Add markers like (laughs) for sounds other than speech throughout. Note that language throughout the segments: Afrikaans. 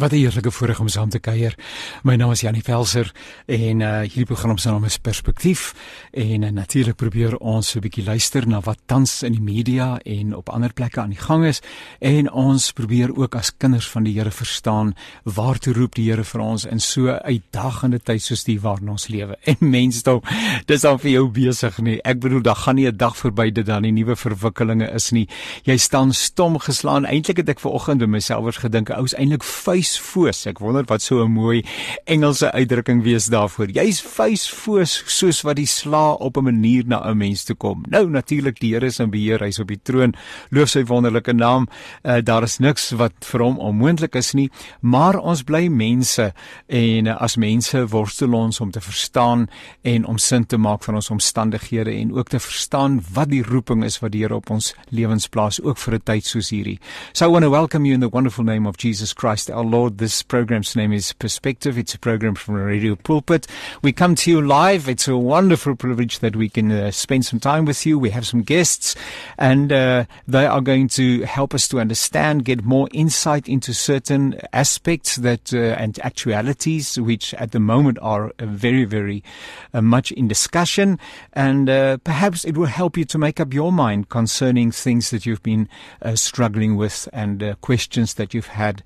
Wat 'n heerlike voorreg om saam te kuier. My naam is Janie Velser en uh hierdie program se naam is Perspektief en uh, natuurlik probeer ons 'n bietjie luister na wat tans in die media en op ander plekke aan die gang is en ons probeer ook as kinders van die Here verstaan waartoe roep die Here vir ons in so 'n uitdagende tyd soos die waarin ons lewe. (laughs) En mense, dis al vir jou besig nie. Ek bedoel, daar gaan nie 'n dag verby dit dan nie nuwe verwikkelinge is nie. Jy staan stom geslaan. Eintlik het ek vanoggend by myself gedink, ou's eintlik vuis vuisfoos. Ek wonder wat so 'n mooi Engelse uitdrukking wees daarvoor. Jy's vuisfoos soos wat die sla op 'n manier na 'n mens toe kom. Nou natuurlik die Here is in beheer, hy's op die troon. Loof sy wonderlike naam. Uh, daar is niks wat vir hom onmoontlik is nie, maar ons bly mense en uh, as mense worstel ons om te verstaan en om sin te maak van ons omstandighede en ook te verstaan wat die roeping is wat die Here op ons lewens plaas ook vir 'n tyd soos hierdie. So I want to welcome you in the wonderful name of Jesus Christ our Lord Lord. This program's name is Perspective. It's a program from Radio Pulpit. We come to you live. It's a wonderful privilege that we can uh, spend some time with you. We have some guests, and uh, they are going to help us to understand, get more insight into certain aspects that uh, and actualities which at the moment are uh, very, very uh, much in discussion. And uh, perhaps it will help you to make up your mind concerning things that you've been struggling with and questions that you've had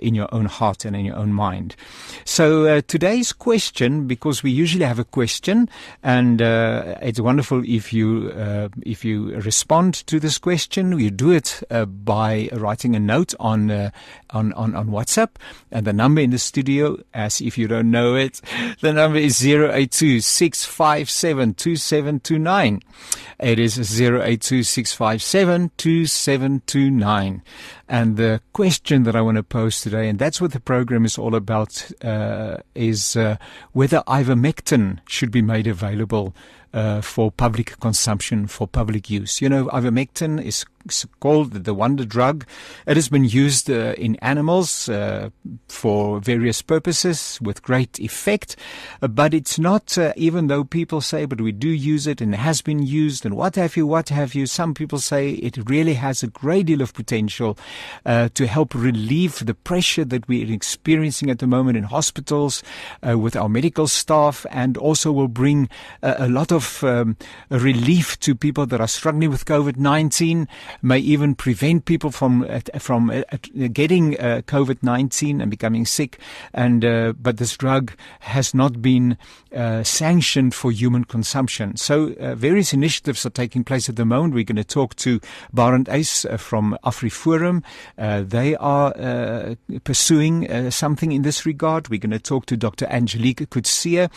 in your your own heart and in your own mind. So uh, today's question, because we usually have a question, and uh, it's wonderful if you uh, if you respond to this question. You do it uh, by writing a note on, uh, on on on WhatsApp, and the number in the studio, as if you don't know it, (laughs) the number is zero eight two six five seven two seven two nine. It is zero eight two six five seven two seven two nine. And the question that I want to pose today, and that's what the program is all about, uh, is uh, whether ivermectin should be made available uh, for public consumption, for public use. You know, ivermectin is called the wonder drug. It has been used uh, in animals uh, for various purposes with great effect, uh, but it's not, uh, even though people say, but we do use it and it has been used and what have you, what have you. Some people say it really has a great deal of potential uh, to help relieve the pressure that we're experiencing at the moment in hospitals with our medical staff and also will bring a lot of um, relief to people that are struggling with COVID-19 may even prevent people from uh, from uh, getting uh, COVID-19 and becoming sick. And uh, but this drug has not been uh, sanctioned for human consumption. So uh, various initiatives are taking place at the moment. We're going to talk to Barend Ace from AfriForum. they are pursuing something in this regard. We're going to talk to Dr. Angelique Kutsia,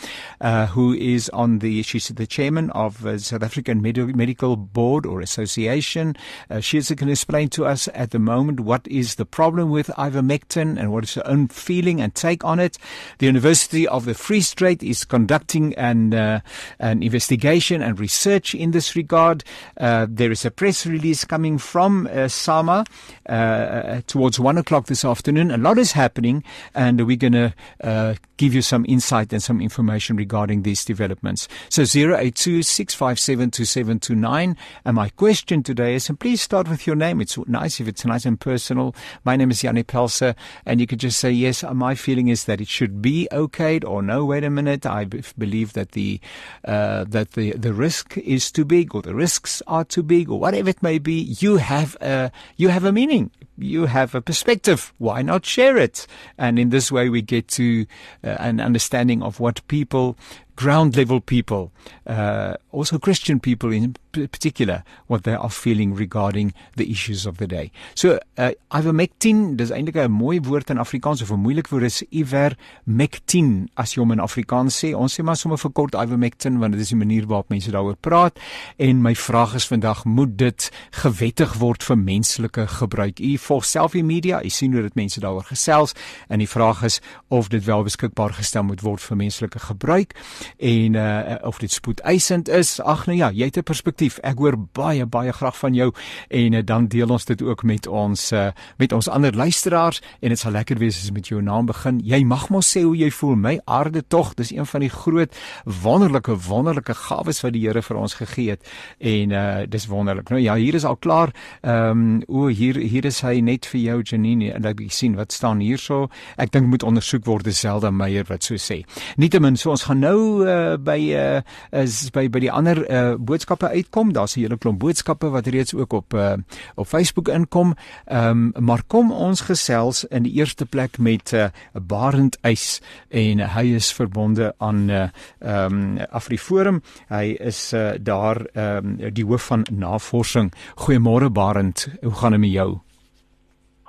who is on the she's the chairman of the South African Medi- Medical Board or Association. Uh, she can explain to us at the moment what is the problem with ivermectin and what is her own feeling and take on it. The University of the Free State is conducting an, uh, an investigation and research in this regard. Uh, there is a press release coming from uh, SAMA uh, towards one o'clock this afternoon. A lot is happening, and we're going to uh, give you some insight and some information regarding these developments. So 082 657 And my question today is, and please start with your name. It's nice if it's nice and personal. My name is Yanni Pelser, and you could just say, yes, my feeling is that it should be okayed, or no, wait a minute, I believe that the, uh, that the, the risk is too big, or the risks are too big, or whatever it may be. You have a, you have a meaning you have a perspective. Why not share it? And in this way, we get to uh, an understanding of what people ground level people, uh, also Christian people in particular, what they are feeling regarding the issues of the day. So, uh, ivermectin, dis eintlik 'n mooi woord in Afrikaans of 'n moeilike woord is ivermectin as jy hom in Afrikaans sê. Ons sê maar sommer vir kort ivermectin want dit is die manier waarop mense daaroor praat. En my vraag is vandag, moet dit gewettig word vir menslike gebruik? U volg self die media, u sien hoe dit mense daaroor gesels en die vraag is of dit wel beskikbaar gestel moet word vir menslike gebruik. En uh of dit spoedeisend is. Ag nou ja, jy het 'n perspektief. Ek hoor baie baie graag van jou en uh, dan deel ons dit ook met ons uh met ons ander luisteraars en dit sal lekker wees as met jou naam begin. Jy mag mos sê hoe jy voel. My aarde tog, dis een van die groot wonderlike wonderlike gawes wat die Here vir ons gegee het en uh dis wonderlik. Nou ja, hier is al klaar. Ehm um, o hier hier is hy net vir jou Janine en ek sien wat staan hierso. Ek dink moet ondersoek word dieselfde Meyer wat so sê. Nietemin, so ons gaan nou uh by uh is by by die ander uh boodskappe uitkom. Daar's 'n hele klomp boodskappe wat reeds ook op uh op Facebook inkom. Ehm um, maar kom ons gesels in die eerste plek met uh Barend Eis en hy is verbonde aan uh ehm um, Afriforum. Hy is uh daar ehm um, die hoof van navorsing. Goeiemôre Barend, hoe gaan dit met jou?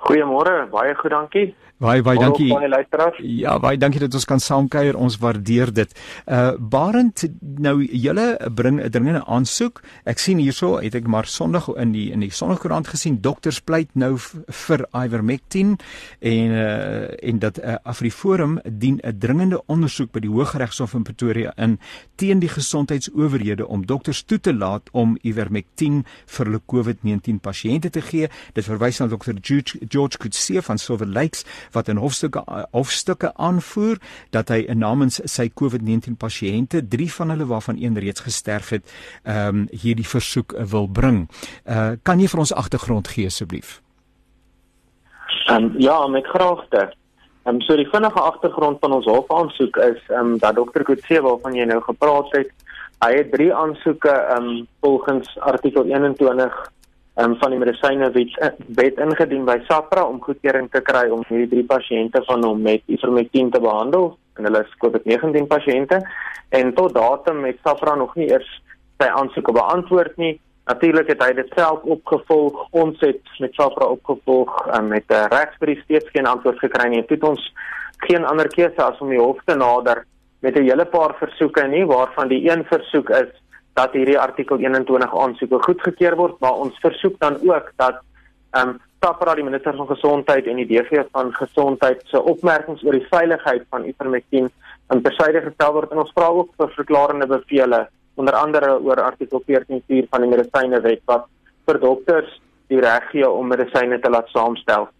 Goeiemôre, baie goed, dankie. Baie baie dankie. Ja, baie dankie dat ons kan saamkuier. Ons waardeer dit. Uh Barend, nou julle bring 'n dringende aansoek. Ek sien hierso, het ek maar Sondag in die in die Sondagkoerant gesien dokters pleit nou vir Ivermectin en uh en dat uh, Afriforum dien 'n dringende ondersoek by die Hooggeregshof in Pretoria in teen die gesondheidsowerhede om dokters toe te laat om Ivermectin vir hulle COVID-19 pasiënte te gee. Dit verwys na dokter George, George Kutse van Silver Lakes wat in hofstukke hofstukke aanvoer dat hy namens sy COVID-19 pasiënte, 3 van hulle waarvan een reeds gesterf het, ehm um, hierdie versoek wil bring. Uh kan jy vir ons agtergrond gee asseblief? Ehm um, ja, met graagte. Ehm um, so die vinnige agtergrond van ons hofaansoek is ehm um, dat dokter Kutse waarvan jy nou gepraat het, hy het drie aansoeke ehm um, volgens artikel 21 um, van die medisyne wet, eh, wet ingedien by SAPRA om goedkeuring te kry om hierdie drie pasiënte van hom met ivermectin te behandel en hulle is COVID-19 pasiënte en tot datum het SAPRA nog nie eers sy aansoeke beantwoord nie. Natuurlik het hy dit self opgevolg. Ons het met SAPRA opgevolg um, met 'n regsbrief steeds geen antwoord gekry nie. Dit ons geen ander keuse as om die hof te nader met 'n hele paar versoeke nie waarvan die een versoek is dat hierdie artikel 21 aansoeke goedgekeur word, maar ons versoek dan ook dat ehm um, Tapra die minister van gesondheid en die DG van gesondheid se opmerkings oor die veiligheid van ivermectin in tersyde gestel word en ons vra ook vir verklarende bevele onder andere oor artikel 14.4 van die medisynewet wat vir dokters die reg gee om medisyne te laat saamstel.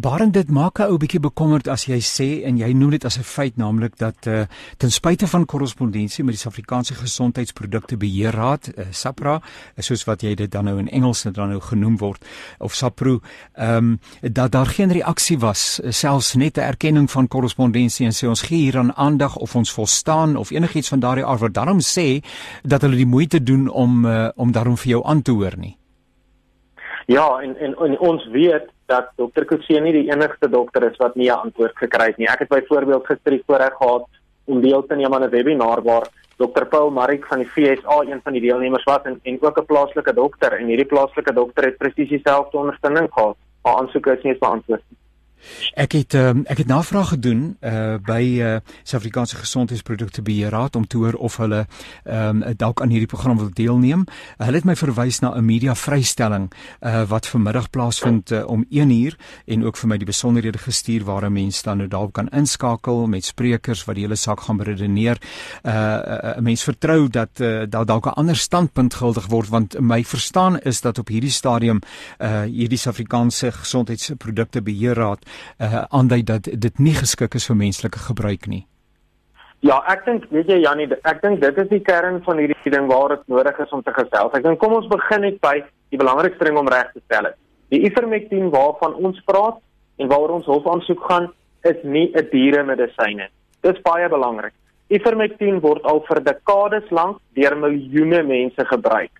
Baaren dit maak 'n ou bietjie bekommerd as jy sê en jy noem dit as 'n feit naamlik dat uh, ten spyte van korrespondensie met die Suid-Afrikaanse Gesondheidsprodukte Beheerraad uh, SAPRA soos wat jy dit dan nou in Engels dan nou genoem word of SAPRO ehm um, dat daar geen reaksie was selfs net 'n erkenning van korrespondensie en sê ons gee hier aan aandag of ons volstaan of enigiets van daardie aard wat daarom sê dat hulle die moeite doen om uh, om daarom vir jou aan te hoor nie Ja en en, en ons weet dat dokter Kutse nie die enigste dokter is wat nie 'n antwoord gekry het nie. Ek het byvoorbeeld gister die voorreg gehad om deel te neem aan 'n webinar waar dokter Paul Marik van die FSA een van die deelnemers was en en ook 'n plaaslike dokter en hierdie plaaslike dokter het presies dieselfde ondersteuning gehad. Haar aansoeke is nie eens beantwoord nie. Ek het um, ek het navraag gedoen uh by uh Suid-Afrikaanse Gesondheidsprodukte Beheerraad om te hoor of hulle ehm um, dalk aan hierdie program wil deelneem. Hulle het my verwys na 'n media vrystelling uh wat vanmiddag plaasvind uh, om 1uur en ook vir my die besonderhede gestuur waar 'n mens dan nou dalk kan inskakel met sprekers wat die hele saak gaan beredeneer. Uh 'n uh, mens vertrou dat uh, daar dalk 'n ander standpunt guldig word want my verstaan is dat op hierdie stadium uh hierdie Suid-Afrikaanse Gesondheidsprodukte Beheerraad uh aandui dat dit nie geskik is vir menslike gebruik nie. Ja, ek dink weet jy Janie, ek dink dit is die kern van hierdie ding waar dit nodig is om te gesels. Ek dink kom ons begin net by die belangrikste ding om reg te stel. Die ivermectin waarvan ons praat en waaroor ons hof aansoek gaan, is nie 'n dieremedisyne. Dit is baie belangrik. Ivermectin word al vir dekades lank deur miljoene mense gebruik.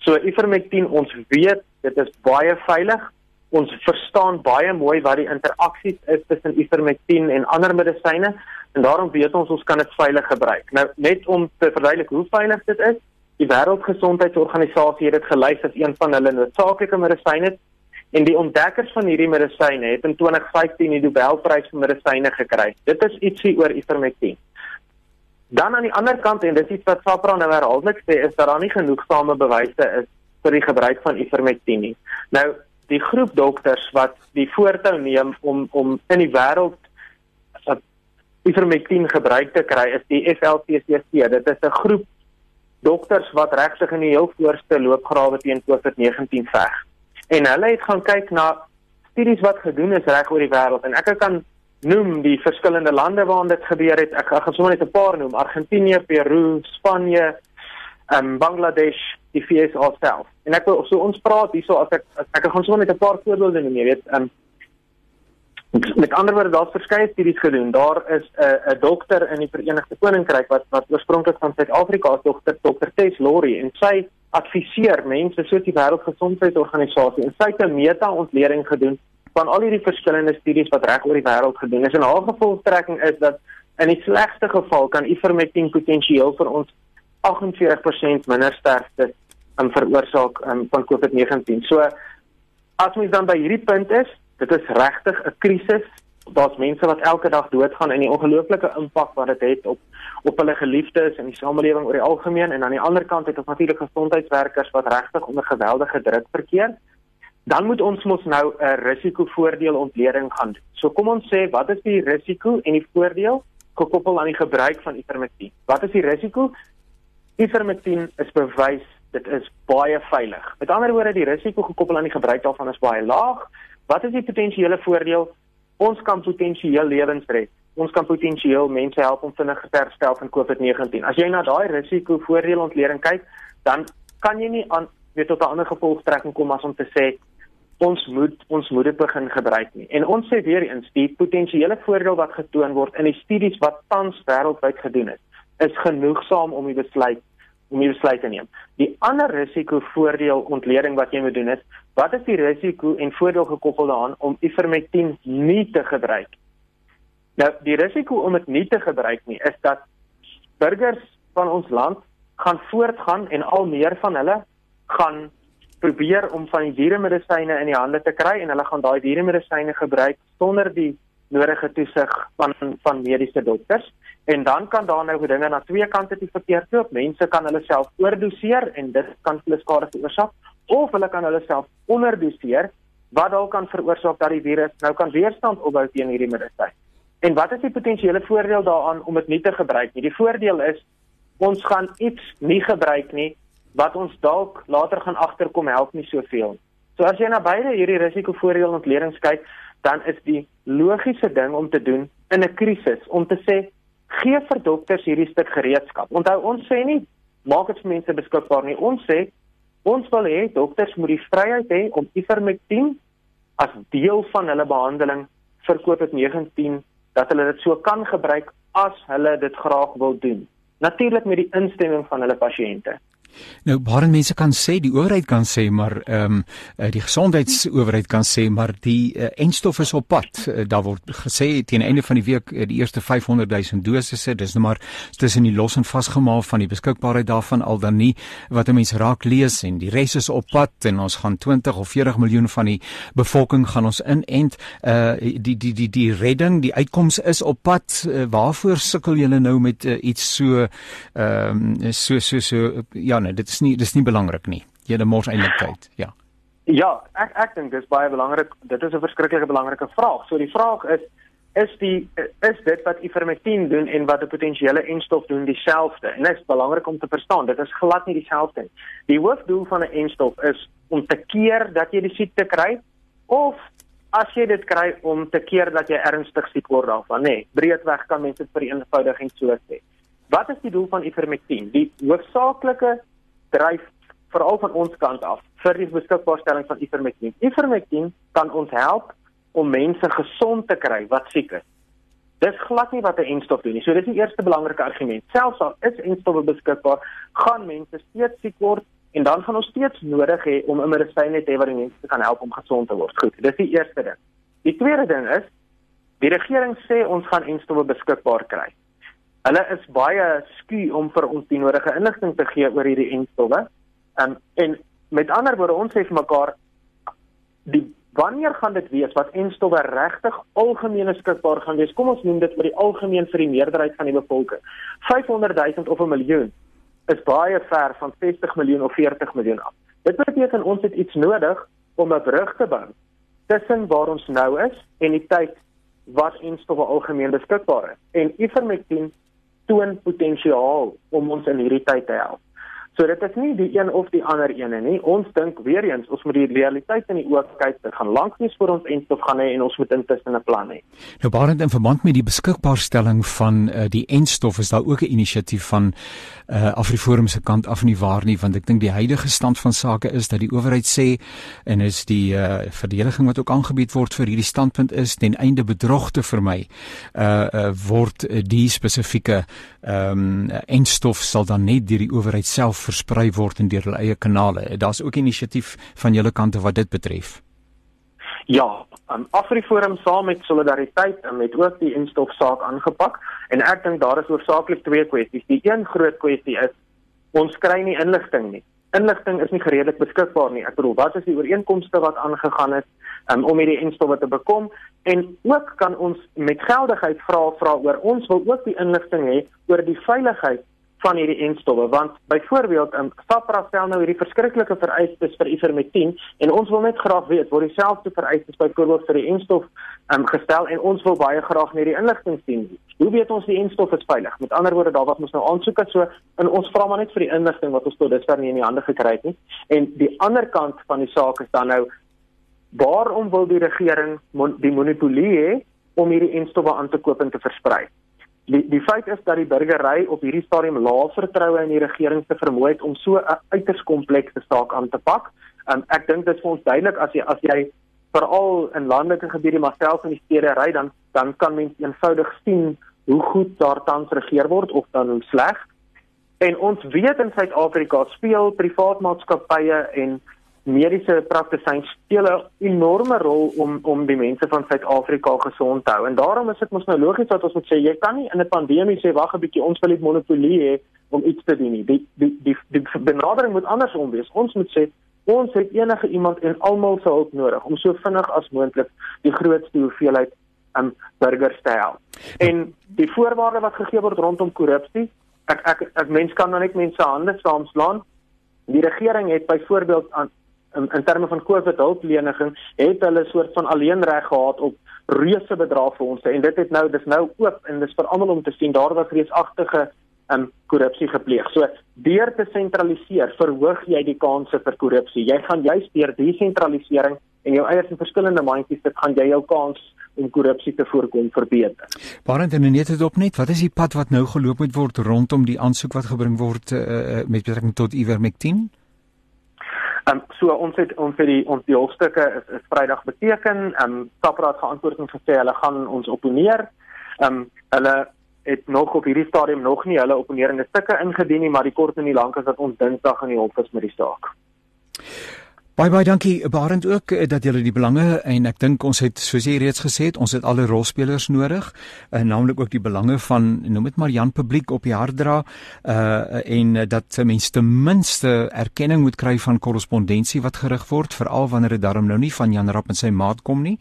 So ivermectin, ons weet dit is baie veilig, ons verstaan baie mooi wat die interaksies is tussen ivermectin en ander medisyne en daarom weet ons ons kan dit veilig gebruik. Nou net om te verduidelik hoe veilig dit is, die Wêreldgesondheidsorganisasie het dit gelys as een van hulle noodsaaklike medisyne en die ontdekkers van hierdie medisyne het in 2015 die Nobelprys vir medisyne gekry. Dit is ietsie oor ivermectin. Dan aan die ander kant en dit is iets wat Sapra nou herhaaldelik sê is dat daar nie genoegsame bewyse is vir die gebruik van ivermectin nie. Nou die groep dokters wat die voortou neem om om in die wêreld ivermectin gebruik te kry is die FLCCC. Dit is 'n groep dokters wat regtig in die heel voorste loopgrawe teen COVID-19 veg. En hulle het gaan kyk na studies wat gedoen is reg oor die wêreld en ek kan noem die verskillende lande waar dit gebeur het. Ek gaan sommer net 'n paar noem: Argentinië, Peru, Spanje, um, Bangladesh, die FSA self. En ek wil so ons praat hierso as ek as ek gaan sommer net 'n paar voorbeelde noem, jy weet, ehm um, Met ander woorde, daar's verskeie studies gedoen. Daar is 'n uh, 'n dokter in die Verenigde Koninkryk wat wat oorspronklik van Suid-Afrika is, dokter Dr. Tess Lori en sy adviseer mense soos die Wêreldgesondheidsorganisasie en sy het 'n meta-ontleding gedoen van al hierdie verskillende studies wat reg oor die wêreld gedoen is. En haar gevolgtrekking is dat in die slegste geval kan ivermectin potensieel vir ons 48% minder sterftes um, veroorsaak um, van COVID-19. So as mens dan by hierdie punt is, dit is regtig 'n krisis. Daar's mense wat elke dag doodgaan en die ongelooflike impak wat dit het, het op op hulle geliefdes en die samelewing oor die algemeen en aan die ander kant het ons natuurlik gesondheidswerkers wat regtig onder geweldige druk verkeer. Dan moet ons mos nou 'n risikovoordeel ontleding gaan doen. So kom ons sê, wat is die risiko en die voordeel gekoppel aan die gebruik van ivermectin? Wat is die risiko? Ivermectin is bewys dit is baie veilig. Met ander woorde, die risiko gekoppel aan die gebruik daarvan is baie laag. Wat is die potensiële voordeel? Ons kan potensieel lewens red. Ons kan potensieel mense help om vinniger te herstel van COVID-19. As jy na daai risiko voordeel ontleding kyk, dan kan jy nie aan weet tot 'n ander gevolgtrekking kom as om te sê ons moet ons moet dit begin gebruik nie. En ons sê weer eens, die potensiële voordeel wat getoon word in die studies wat tans wêreldwyd gedoen is, is genoegsaam om die besluit om die besluit te neem. Die ander risiko voordeel ontleding wat jy moet doen is, wat is die risiko en voordeel gekoppel daaraan om ivermectin nie te gebruik? Nou, die risiko om dit nie te gebruik nie is dat burgers van ons land gaan voortgaan en al meer van hulle gaan probeer om van die dieremedisyne in die hande te kry en hulle gaan daai dieremedisyne gebruik sonder die nodige toesig van van mediese dokters en dan kan daar nou dinge na twee kante toe verkeerd loop. Mense kan hulle self oordoseer en dit kan hulle skade veroorsaak of hulle kan hulle self onderdoseer wat dalk kan veroorsaak dat die virus nou kan weerstand opbou teen hierdie medisyn. En wat is die potensiële voordeel daaraan om dit nie te gebruik nie? Die voordeel is ons gaan iets nie gebruik nie wat ons dalk later gaan agterkom help nie soveel. So as jy na beide hierdie risikovoordeel ontledings kyk, dan is die logiese ding om te doen in 'n krisis om te sê gee vir dokters hierdie stuk gereedskap. Onthou ons sê nie maak dit vir mense beskikbaar nie. Ons sê ons wil hê dokters moet die vryheid hê om ivermectin as deel van hulle behandeling vir COVID-19 dat hulle dit so kan gebruik as hulle dit graag wil doen. Natuurlik met die instemming van hulle pasiënte. Nou baie mense kan sê die owerheid kan sê maar ehm um, die gesondheidsowerheid kan sê maar die uh, enstof is op pad. Uh, daar word gesê teen einde van die week uh, die eerste 500 000 dosisse, dis nou maar tussen die los en vasgemaal van die beskikbaarheid daarvan al dan nie wat 'n mens raak lees en die res is op pad en ons gaan 20 of 40 miljoen van die bevolking gaan ons inent. Uh die die die die redding, die uitkoms is op pad. Uh, waarvoor sukkel julle nou met uh, iets so ehm um, so so so ja nee, dit is nie dis nie belangrik nie. Jy het mos eintlik tyd, ja. Ja, ek ek dink dis baie belangrik. Dit is 'n verskriklike belangrike vraag. So die vraag is is die is dit wat ivermectin doen en wat 'n potensiële enstof doen dieselfde? En dit is belangrik om te verstaan, dit is glad nie dieselfde nie. Die hoofdoel van 'n enstof is om te keer dat jy die siekte kry of as jy dit kry om te keer dat jy ernstig siek word daarvan, nê. Nee, breedweg kan mense dit vir eenvoudiging so sê. Wat is die doel van ivermectin? Die hoofsaaklike dryf veral van ons kant af vir die beskikbaarstelling van ivermectin. Ivermectin kan ons help om mense gesond te kry wat siek is. Dis glad nie wat 'n enstof doen nie. So dis die eerste belangrike argument. Selfs al is enstowwe beskikbaar, gaan mense steeds siek word en dan gaan ons steeds nodig hê om 'n medisyne te hê wat die mense kan help om gesond te word. Goed, dis die eerste ding. Die tweede ding is die regering sê ons gaan enstowwe beskikbaar kry. Hulle is baie skie om vir ons die nodige inligting te gee oor hierdie enstowwe. Um, en met ander woorde, ons sê vir mekaar die wanneer gaan dit wees wat enstowwe regtig algemeen beskikbaar gaan wees? Kom ons noem dit vir die algemeen vir die meerderheid van die bevolking. 500 000 of 'n miljoen is baie ver van 60 miljoen of 40 miljoen af. Dit beteken ons het iets nodig om 'n brug te bou tussen waar ons nou is en die tyd wat enstowwe algemeen beskikbaar is. En ivermectin toon potensiaal om ons in hierdie tyd te help. So dit is nie die een of die ander ene nie. Ons dink weer eens ons moet die realiteit in die oë kyk. Dit gaan lank wees vir ons enstof gaan hê en ons moet intussen 'n plan hê. Nou barend in verband met die beskikbaarstelling van uh, die enstof is daar ook 'n inisiatief van uh, Afriforum se kant af nie waar nie want ek dink die huidige stand van sake is dat die owerheid sê en is die uh, verdediging wat ook aangebied word vir hierdie standpunt is ten einde bedrog te vermy. Uh, uh word die spesifieke ehm um, enstof sal dan net deur die owerheid self versprei word in deur hulle eie kanale. Daar's ook inisiatief van julle kante wat dit betref. Ja, um, Afriforum saam met Solidariteit en met ook die instofsaak aangepak en ek dink daar is oorsaaklik twee kwessies. Die een groot kwessie is ons kry nie inligting nie. Inligting is nie gereedelik beskikbaar nie. Ek bedoel, wat is die ooreenkomste wat aangegaan is um, om hierdie instowwe te bekom en ook kan ons met geldigheid vra vra oor ons wil ook die inligting hê oor die veiligheid van hierdie enstowwe want byvoorbeeld in um, SAPRA stel nou hierdie verskriklike vereistes vir ivermectin en ons wil net graag weet word dieselfde vereistes byvoorbeeld vir die enstof um, gestel en ons wil baie graag net die inligting sien. Hoe weet ons die enstof is veilig? Met ander woorde daar wat ons nou aansoek het so en ons vra maar net vir die inligting wat ons tot dusver nie in die hande gekry het nie. En die ander kant van die saak is dan nou waarom wil die regering mon die monopolie hê om hierdie enstowwe aan te koop en te versprei? Die die feit is dat die burgery op hierdie stadium lae vertroue in die regering se vermoë het om so 'n uiters komplekse saak aan te pak. Um, ek dink dit is vir ons duidelik as jy as jy veral in landelike gebiede maar selfs in die stede ry dan dan kan mens eenvoudig sien hoe goed daar tans regeer word of dan hoe sleg. En ons weet in Suid-Afrika speel privaat maatskappye en mediese praktisyns speel 'n enorme rol om om die mense van Suid-Afrika gesond te hou. En daarom is dit mos nou logies dat ons moet sê jy kan nie in 'n pandemie sê wag 'n bietjie ons wil net monopolie hê om iets te doen nie. Die die die die benadering moet andersom wees. Ons moet sê ons het enige iemand en almal se hulp nodig om so vinnig as moontlik die grootste hoeveelheid um, burgers te help. En die voorwaarde wat gegee word rondom korrupsie, ek ek ek mens kan nou net mense hande saamslaan. Die regering het byvoorbeeld aan in, in terme van COVID hulpleniging het hulle soort van alleenreg gehad op reuse bedrae vir ons en dit het nou dis nou oop en dis vir almal om te sien daar was reusagtige um, korrupsie gepleeg. So deur te sentraliseer verhoog jy die kanse vir korrupsie. Jy gaan juist deur desentralisering en jou eiers in verskillende mandjies dit gaan jy jou kans om korrupsie te voorkom verbeter. Waarend en net dit op net, wat is die pad wat nou geloop moet word rondom die aansoek wat gebring word uh, met betrekking tot Ivermectin? Ehm um, so ons het ons het die ons die hoofstukke is, is Vrydag beteken. Ehm um, Sapra het geantwoord en gesê hulle gaan ons opponeer. Ehm um, hulle het nog op hierdie stadium nog nie hulle opponerende stukke ingedien nie, maar die kort en die lank is dat ons Dinsdag in die hof is met die saak. Baie baie dankie Barend ook eh, dat julle die belange en ek dink ons het soos jy reeds gesê het, ons het alle rolspelers nodig, en eh, naamlik ook die belange van noem dit maar Jan publiek op die harddra uh en dat mense ten minste erkenning moet kry van korrespondensie wat gerig word veral wanneer dit daarom nou nie van Jan Rapp en sy maat kom nie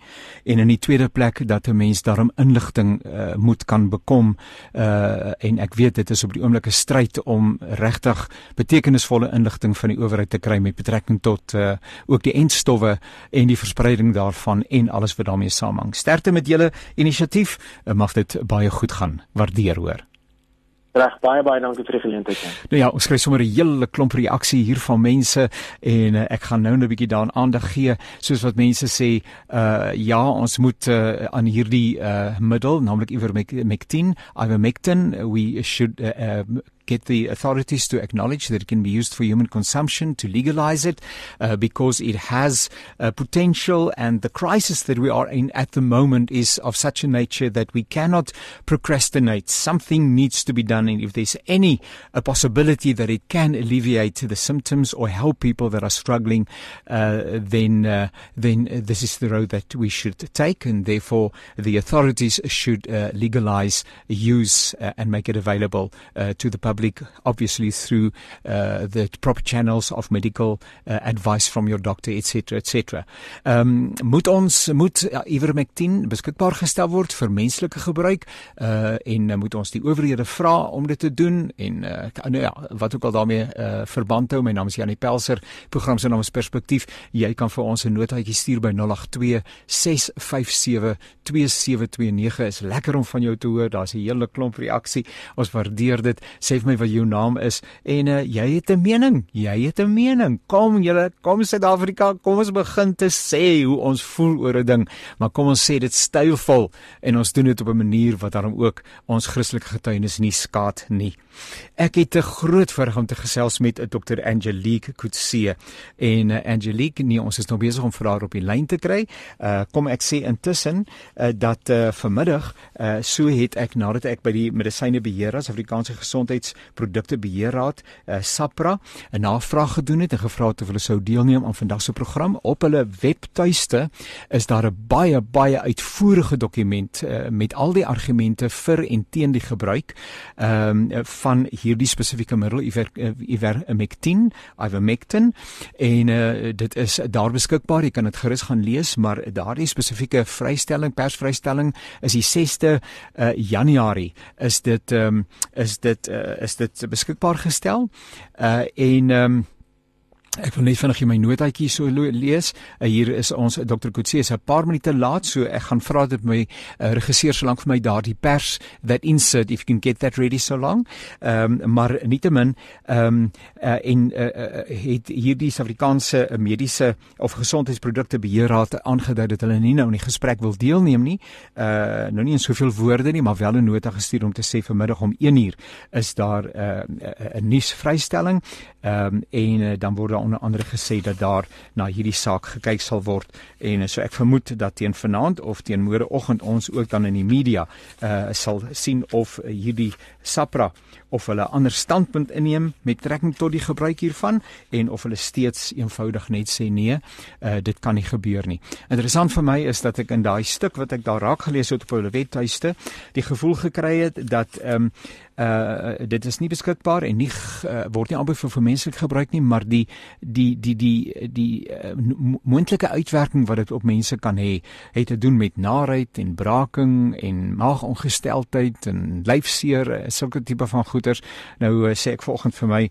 en in die tweede plek dat 'n mens daarom inligting uh moet kan bekom uh en ek weet dit is op die oomblik 'n stryd om regtig betekenisvolle inligting van die owerheid te kry met betrekking tot uh ook die entstowwe en die verspreiding daarvan en alles wat daarmee saamhang. Sterkte met julle inisiatief. Mag dit baie goed gaan. Waardeer hoor. Reg baie baie dankie vir die geleentheid. Nou ja, ons kry sommer 'n hele klomp reaksie hier van mense en uh, ek gaan nou 'n bietjie daaraan aandag gee soos wat mense sê, uh ja, ons moet uh, aan hierdie uh middel, naamlik ivermectin, ivermectin, we should uh, uh, get the authorities to acknowledge that it can be used for human consumption, to legalize it, uh, because it has uh, potential. And the crisis that we are in at the moment is of such a nature that we cannot procrastinate. Something needs to be done. And if there's any a possibility that it can alleviate the symptoms or help people that are struggling, uh, then uh, then this is the road that we should take. And therefore, the authorities should uh, legalize use uh, and make it available to the public public obviously through uh, the proper channels of medical uh, advice from your doctor etc etc. Ehm um, moet ons moet uh, ivermectin beskikbaar gestel word vir menslike gebruik? Uh en uh, moet ons die owerhede vra om dit te doen? En uh, nou ja wat ook al daarmee uh, verband hou my naam is Janie Pelser program se naam is perspektief. Jy kan vir ons 'n notaatjie stuur by 082 657 2729 is lekker om van jou te hoor daar's 'n hele klomp reaksie. Ons waardeer dit. Sê vir my wat jou naam is. En uh, jy het 'n mening. Jy het 'n mening. Kom julle kom Suid-Afrika. Kom ons begin te sê hoe ons voel oor 'n ding. Maar kom ons sê dit stylvol en ons doen dit op 'n manier wat daarom ook ons Christelike getuienis nie skaad nie. Ek het 'n groot voorreg om te gesels met eh, Dr Angelique Kutse en uh, Angelique nee ons is nog besig om vir haar op die lyn te kry. Uh kom ek sê intussen uh, dat uh vanmiddag uh so het ek nadat ek by die Medisyne Beheer as Afrikaanse Gesondheidsprodukte Beheerraad uh SAPRA 'n navraag gedoen het en gevra het of hulle sou deelneem aan vandag se program op hulle webtuiste is daar 'n baie baie uitvoerige dokument uh, met al die argumente vir en teen die gebruik ehm um, van hierdie spesifieke middel ivermectin, ivermectin en uh, dit is daar beskikbaar. Jy kan dit gerus gaan lees, maar daardie spesifieke vrystelling, persvrystelling is die 6de uh, eh, Januarie. Is dit um, is dit uh, is dit beskikbaar gestel? Uh, en um, Ek wil net vinnig my notaatjie so lees. Uh, hier is ons Dr. Kutse is 'n paar minute laat, so ek gaan vra dat my uh, regisseur so lank vir my daardie pers that insert if you can get that ready so long. Ehm um, maar nietemin ehm um, uh, en uh, het hierdie Suid-Afrikaanse mediese of gesondheidsprodukte beheerraad aangedui dat hulle nie nou in die gesprek wil deelneem nie. Uh nou nie in soveel woorde nie, maar wel 'n nota gestuur om te sê vanmiddag om 1uur is daar 'n uh, 'n nuusvrystelling. Ehm um, en uh, dan word onder andere gesê dat daar na hierdie saak gekyk sal word en so ek vermoed dat teen vanaand of teen môreoggend ons ook dan in die media uh sal sien of hierdie SAPRA of hulle 'n ander standpunt inneem met trekking tot die gebruik hiervan en of hulle steeds eenvoudig net sê nee, uh, dit kan nie gebeur nie. Interessant vir my is dat ek in daai stuk wat ek daar raak gelees het op hulle webtuiste, die gevoel gekry het dat ehm um, uh dit is nie beskikbaar en nie uh, word nie aanbeveel vir menslik gebruik nie maar die die die die die uh, moontlike uitwerking wat dit op mense kan hê het te doen met naarheid en braaking en maagongesteldheid en lyfseer sulke tipe van goeters. Nou uh, sê ek vanoggend vir my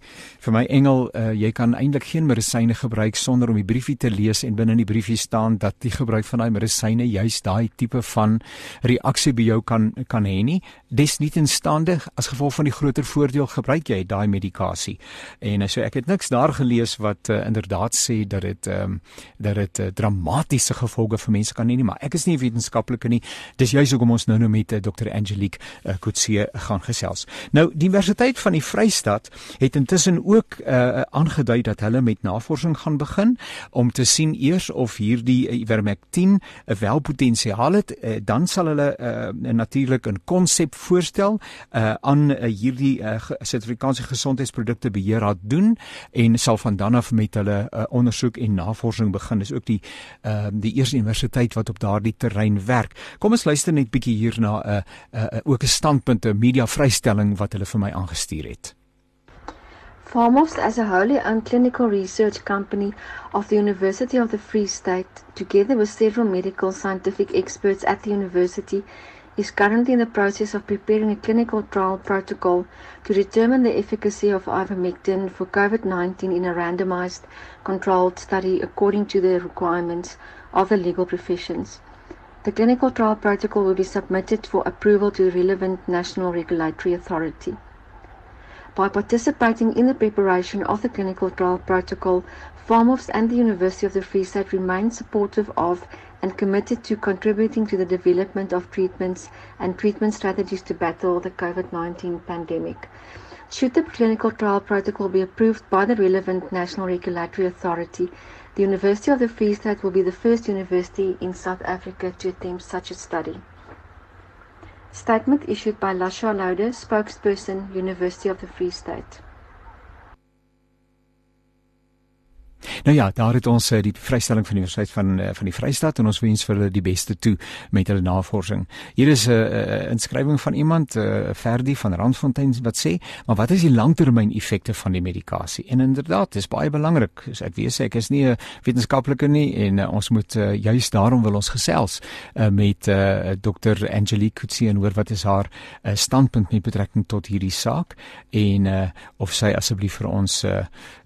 vir my engel, uh, jy kan eintlik geen medisyne gebruik sonder om die briefie te lees en binne in die briefie staan dat die gebruik van daai medisyne juis daai tipe van reaksie by jou kan kan hê nie. Desnietenstaande as gevolg van die groter voordeel gebruik jy daai medikasie. En uh, so ek het niks daar gelees wat uh, inderdaad sê dat dit ehm um, dat dit uh, dramatiese gevolge vir mense kan hê nie, maar ek is nie wetenskaplike nie. Dis juis hoekom ons nou nou met uh, Dr. Angelique uh, Kutse gaan gesels. Nou die Universiteit van die Vrystaat het intussen ook uh, aangedui dat hulle met navorsing gaan begin om te sien eers of hierdie ivermectin wel potensiaal het. Uh, dan sal hulle uh, natuurlik 'n konsep voorstel uh, aan uh, hierdie Suid-Afrikaanse uh, gesondheidsprodukte beheerraad doen en sal van dan af met hulle uh, ondersoek en navorsing begin. Dis ook die uh, die eerste universiteit wat op daardie terrein werk. Kom ons luister net bietjie hier na 'n uh, uh, uh, ook 'n standpunt 'n media vrystelling wat hulle vir my aangestuur het. Pharmos as a wholly owned clinical research company of the University of the Free State, together with several medical scientific experts at the university, is currently in the process of preparing a clinical trial protocol to determine the efficacy of ivermectin for COVID-19 in a randomized controlled study according to the requirements of the legal professions. The clinical trial protocol will be submitted for approval to the relevant national regulatory authority. By participating in the preparation of the clinical trial protocol, FARMOFS and the University of the Free State remain supportive of and committed to contributing to the development of treatments and treatment strategies to battle the COVID-19 pandemic. Should the clinical trial protocol be approved by the relevant national regulatory authority, the University of the Free State will be the first university in South Africa to attempt such a study. Statement issued by Lasha Laude, spokesperson, University of the Free State. Nou ja, daar het ons uh, die vrystelling van die Universiteit van uh, van die Vrystaat en ons wens vir hulle die beste toe met hulle navorsing. Hier is 'n uh, inskrywing van iemand, uh, Ferdi van Randfontein wat sê, "Maar wat is die langtermyn effekte van die medikasie?" En inderdaad, dis baie belangrik. So ek weet sê ek is nie 'n wetenskaplike nie en uh, ons moet uh, juist daarom wil ons gesels uh, met uh, Dr. Angelique Kutsie en hoor wat is haar uh, standpunt met betrekking tot hierdie saak en uh, of sy asseblief vir ons uh,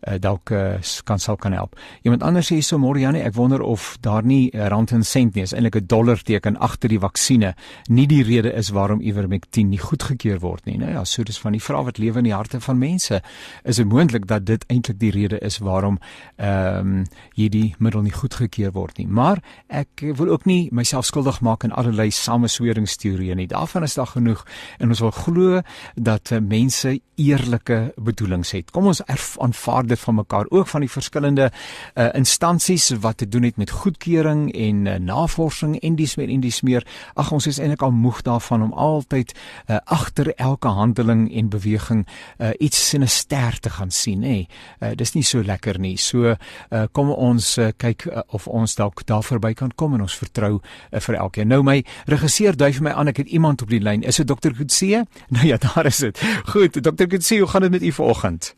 uh, dalk uh, kan sal kan help. Iemand anders sê so Moriane, ek wonder of daar nie rand en sent nie, is eintlik 'n dollar teken agter die vaksinne nie die rede is waarom ivermectin nie goedgekeur word nie. Nou ja, so dis van die vrae wat lewe in die harte van mense. Is dit moontlik dat dit eintlik die rede is waarom ehm um, hierdie middel nie goedgekeur word nie? Maar ek wil ook nie myself skuldig maak aan allerlei samesweringsteorieë nie. Daarvan is daar genoeg en ons wil glo dat uh, mense eerlike bedoelings het. Kom ons aanvaar dit van mekaar ook van die verskillende uh, instansies wat te doen het met goedkeuring en uh, navorsing en dis meer en dis meer. Ag ons is eintlik al moeg daarvan om altyd uh, agter elke handeling en beweging uh, iets sinister te gaan sien, nê. Uh, dis nie so lekker nie. So uh, kom ons uh, kyk uh, of ons dalk daar verby kan kom en ons vertrou uh, vir elkeen. Nou my regisseur dui vir my aan ek het iemand op die lyn. Is dit dokter Kutse? (laughs) Nou ja, daar is dit. Goed, dokter Kutse, hoe gaan dit met u vanoggend?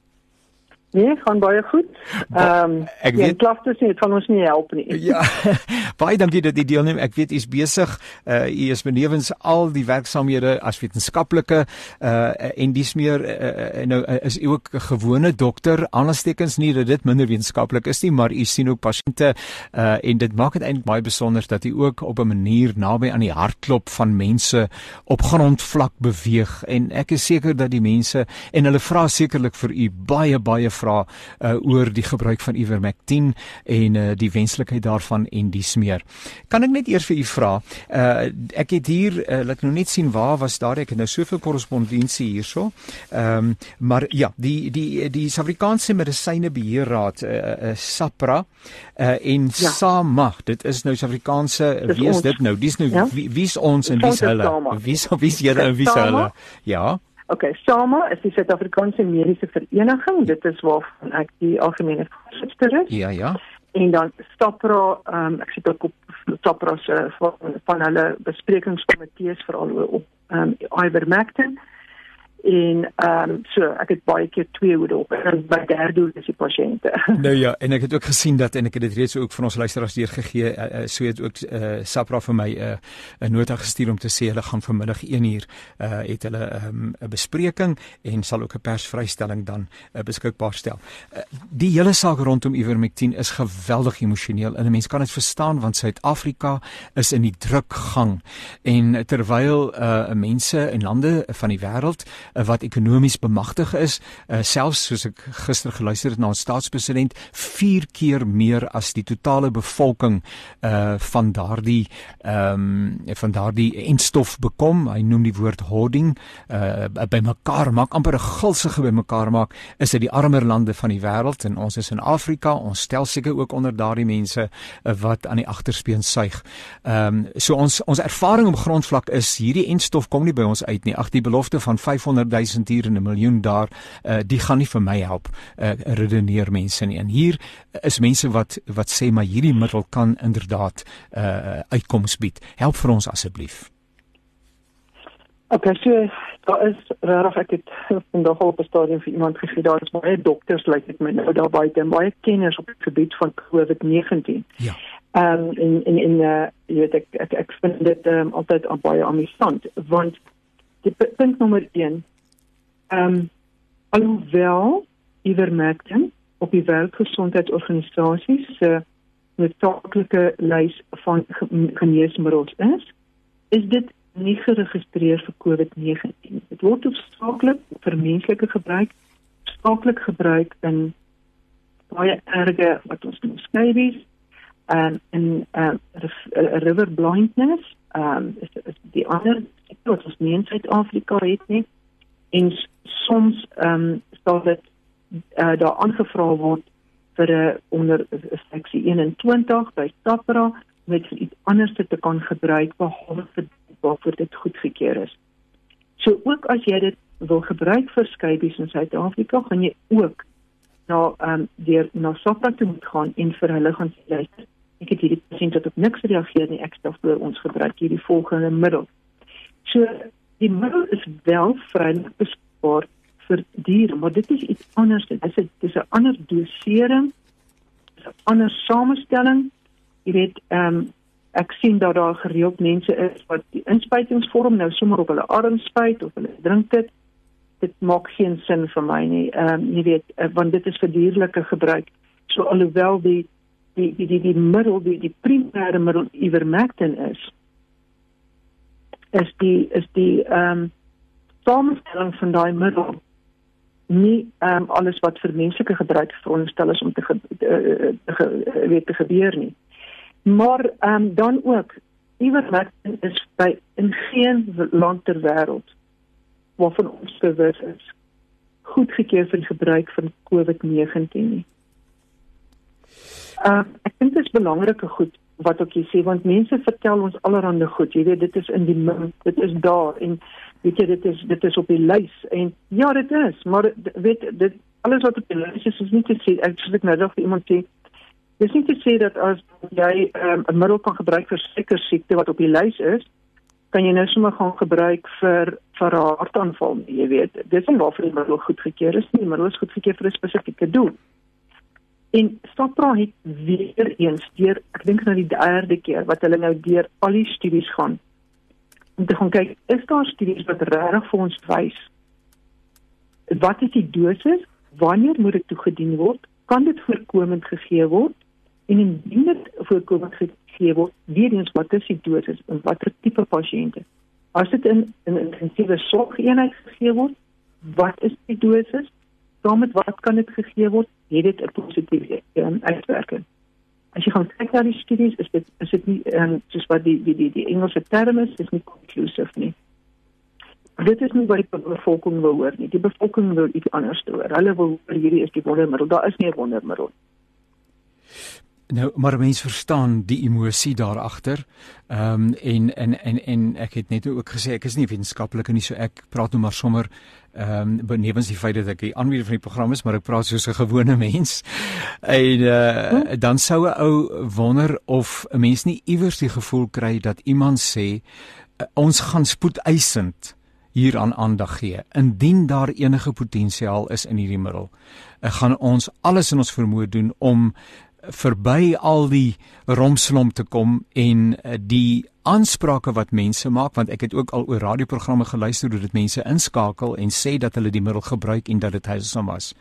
Nee, gaan baie goed. Ehm um, ek weet klagtes nie, dit gaan ons nie help nie. Ja. (laughs) baie dankie dat jy deelneem. Ek weet u is besig. Uh u is benewens al die werksamehede as wetenskaplike uh en dis meer uh, nou is u ook 'n gewone dokter. Anderstekens nie dat dit minder wetenskaplik is nie, maar u sien ook pasiënte uh en dit maak dit eintlik baie besonder dat u ook op 'n manier naby aan die hartklop van mense op grondvlak beweeg en ek is seker dat die mense en hulle vra sekerlik vir u baie baie vra uh, oor die gebruik van Ivermectin en uh, die wenslikheid daarvan en die smeer. Kan ek net eers vir u vra? Uh, ek het hier uh, laat nou net sien waar was daar ek het nou soveel korrespondensie hierso. Ehm um, maar ja, die die die Suid-Afrikaanse Medisyne Beheerraad uh, uh, SAPRA uh, en ja. SAMA, dit is nou Suid-Afrikaanse wie is dit nou? Dis nou ja? wie wie's ons en wie's hulle? Wie's wie's julle en wie's hulle? Ja. Okay, SAMA is die Suid-Afrikaanse Mediese Vereniging. Dit is waarvan ek die algemene voorsitter is. Ja, ja. En dan STAPRA, um, ek sit ook op STAPRA se van, van hulle besprekingskomitees veral op um, ivermectin en ehm um, so ek het baie keer twee hoede op en by derde is die pasiënte. (laughs) Nou ja, en ek het ook gesien dat en ek het dit reeds ook van ons luisteraars deur gegee, uh, uh, so het ook uh, Sapra vir my 'n uh, nota gestuur om te sê hulle gaan vanmiddag 1 uur uh, het hulle 'n um, bespreking en sal ook 'n persvrystelling dan uh, beskikbaar stel. Uh, die hele saak rondom Ivermectin is geweldig emosioneel en 'n mens kan dit verstaan want Suid-Afrika is in die drukgang en terwyl uh, mense in lande van die wêreld uh, wat ekonomies bemagtig is, uh, selfs soos ek gister geluister het na ons staatspresident, 4 keer meer as die totale bevolking uh van daardie ehm um, van daardie enstof bekom. Hy noem die woord hoarding uh bymekaar maak amper 'n gulsige bymekaar maak is dit die armer lande van die wêreld en ons is in Afrika. Ons stel seker ook onder daardie mense uh, wat aan die agterspeen suig. Ehm um, so ons ons ervaring op grondvlak is hierdie enstof kom nie by ons uit nie. Ag die belofte van 500 000 hier en 'n miljoen daar, uh, die gaan nie vir my help uh, redeneer mense nie. En hier is mense wat wat sê maar hierdie middel kan inderdaad 'n uh, uitkoms bied. Help vir ons asseblief. Okay, so daar is regtig ek het vandag op 'n stadium vir iemand gesê daar is baie dokters lyk like dit my nou daar buite en baie kenners op die gebied van COVID-19. Ja. Ehm um, in in in uh jy weet ek ek, ek vind dit um, altyd baie amusant want die punt nommer 1 Ehm um, alhoewel ivermectin op die wêreldgesondheidsorganisasie se noodsaaklike lys van geneesmiddels is, is dit nie geregistreer vir COVID-19. Dit word hoofsaaklik vir menslike gebruik, hoofsaaklik gebruik in baie erge wat ons noem scabies en in uh, river blindness, ehm um, is, is die ander wat ons nie in Suid-Afrika het nie en soms ehm um, sal dit uh, daar aangevra word vir 'n uh, onder seksie 21 by Tapra met vir iets anders te kan gebruik behalwe vir waarvoor dit goedgekeur is. So ook as jy dit wil gebruik vir skybies in Suid-Afrika, gaan jy ook nou ehm um, deur na SAPRA toe moet gaan en vir hulle gaan sê luister, ek het hierdie pasiënt wat op niks reageer nie, ek stel voor ons gebruik hierdie volgende middel. So die middel is wel vrylik beskikbaar vir diere, maar dit is iets anders. Dit is 'n dis 'n ander dosering, 'n ander samestelling. Jy weet, ehm um, ek sien dat daar gereeld mense is wat die inspuitingsvorm nou sommer op hulle arm spuit of hulle drink dit. Dit maak geen sin vir my nie. Ehm um, jy weet, uh, want dit is vir dierlike gebruik. So alhoewel die die die die, die middel die die primêre middel ivermectin is is die is die ehm um, samestelling van daai middel nie ehm um, alles wat vir menslike gebruik veronderstel is om te ge, uh, ge, weet te gebeur nie. Maar ehm um, dan ook ivermectin is by in geen land ter wêreld waarvan ons bewus is goedgekeur vir gebruik van COVID-19 nie. Ehm uh, ek dink dit is belangrike goed wat ook jy sê want mense vertel ons allerhande goed jy weet dit is in die min dit is daar en weet jy dit is dit is op die lys en ja dit is maar weet dit alles wat op die lys is is nie te sê ek sê nou nog vir iemand sê dis nie te sê dat as jy ehm, 'n um, middel kan gebruik vir sekere siekte wat op die lys is kan jy nou sommer gaan gebruik vir vir 'n hartaanval jy weet. Dis nie waarvoor die middel goedgekeur is nie die middel is goedgekeur vir 'n spesifieke doel En Stapra het weer eens deur ek dink nou die derde keer wat hulle nou deur al die studies gaan om te gaan kyk is daar studies wat regtig vir ons wys wat is die dosis wanneer moet dit toegedien word kan dit voorkomend gegee word en indien dit voorkomend gegee word weer eens wat is die dosis en watter tipe pasiënte? As dit in 'n intensiewe sorgeenheid gegee word wat is die dosis saam met wat kan dit gegee word het dit 'n positiewe um, uitwerking. As jy gaan kyk na die studies, is dit is dit nie um, soos wat die die die, die Engelse term is, is nie conclusive nie. Dit is nie wat die bevolking wil hoor nie. Die bevolking wil iets anders hoor. Hulle wil hoor hierdie is die wondermiddel. Daar is nie 'n wondermiddel. Nou, maar mense verstaan die emosie daar agter. Ehm um, en, en en en ek het net ook gesê ek is nie wetenskaplik nie, so ek praat nou maar sommer ehm um, benewens die feit dat ek die aanbieder van die program is, maar ek praat soos 'n gewone mens. En uh, hm? dan sou 'n ou wonder of 'n mens nie iewers die gevoel kry dat iemand sê uh, ons gaan spoedeisend hier aan aandag gee. Indien daar enige potensiaal is in hierdie middel, uh, gaan ons alles in ons vermoë doen om verby al die romslomp te kom en uh, die aansprake wat mense maak want ek het ook al oor radioprogramme geluister hoe dit mense inskakel en sê dat hulle die middel gebruik en dat dit heilsaam was.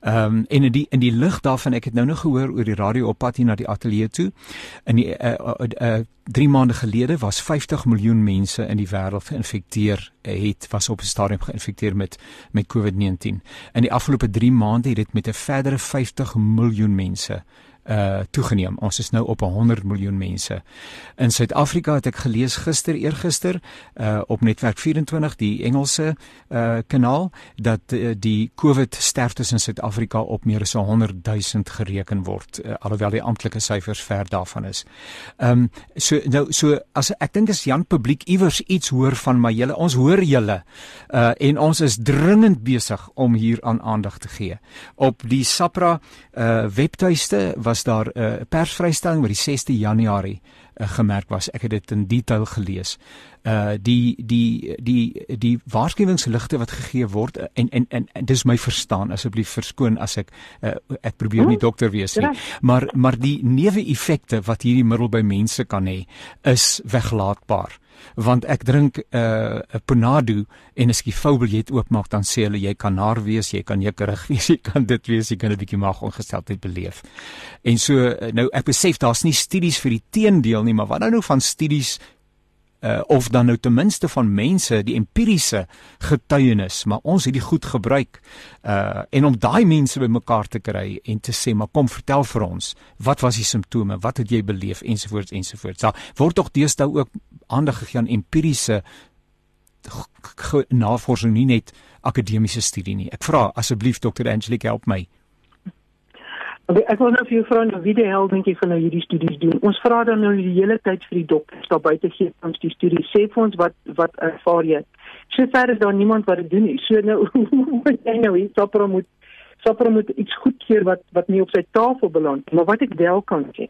Ehm um, en in die in die lig daarvan ek het nou nog gehoor oor die radio op pad hier na die ateljee toe. In die uh, uh, uh, 3 maande gelede was 50 miljoen mense in die wêreld geïnfekteer het was op 'n stadium geïnfekteer met met COVID-19. In die afgelope 3 maande het dit met 'n verdere 50 miljoen mense uh toegeneem. Ons is nou op 100 miljoen mense. In Suid-Afrika het ek gelees gister eergister uh op netwerk 24 die Engelse uh kanaal dat uh, die COVID sterftes in Suid-Afrika op meer as 100 000 gereken word uh, alhoewel die amptelike syfers ver daarvan is. Ehm um, so nou so as ek dink as Jan publiek iewers iets hoor van my julle ons hoor julle uh en ons is dringend besig om hier aan aandag te gee. Op die SAPRA uh webtuiste was was daar 'n uh, persvrystelling wat die 6de Januarie uh, gemerk was. Ek het dit in detail gelees. Uh die die die die waarskuwingsligte wat gegee word uh, en en en, en dis my verstaan asseblief verskoon as ek uh, ek probeer nie hm? dokter wees nie. Maar maar die neeweffekte wat hierdie middel by mense kan hê is weglaatbaar want ek drink 'n uh, Ponado en as ek die foubeljet oopmaak dan sê hulle jy kan naar wees, jy kan jekkerig (laughs) wees, jy kan dit wees, jy kan 'n bietjie maagongesteldheid beleef. En so nou ek besef daar's nie studies vir die teendeel nie, maar wat nou van studies uh, of dan nou ten minste van mense die empiriese getuienis maar ons het dit goed gebruik uh, en om daai mense bymekaar te kry en te sê maar kom vertel vir ons wat was die simptome? Wat het jy beleef? ensovoorts ensovoorts. Daar word tog deesdae ook aandag gegee aan empiriese navorsing nie net akademiese studie nie. Ek vra asseblief dokter Angelique help my ek wil nou vir jou vra nou wie die hel dink jy gaan nou hierdie studies doen? Ons vra dan nou die hele tyd vir die dokters daar buite gee ons die studies. Sê vir ons wat wat ervaar jy? So ver is daar niemand wat dit doen nie. So nou (laughs) moet jy nou hier stop moet Sapra moet iets goedkeur wat wat nie op sy tafel beland maar wat ek wel kan sê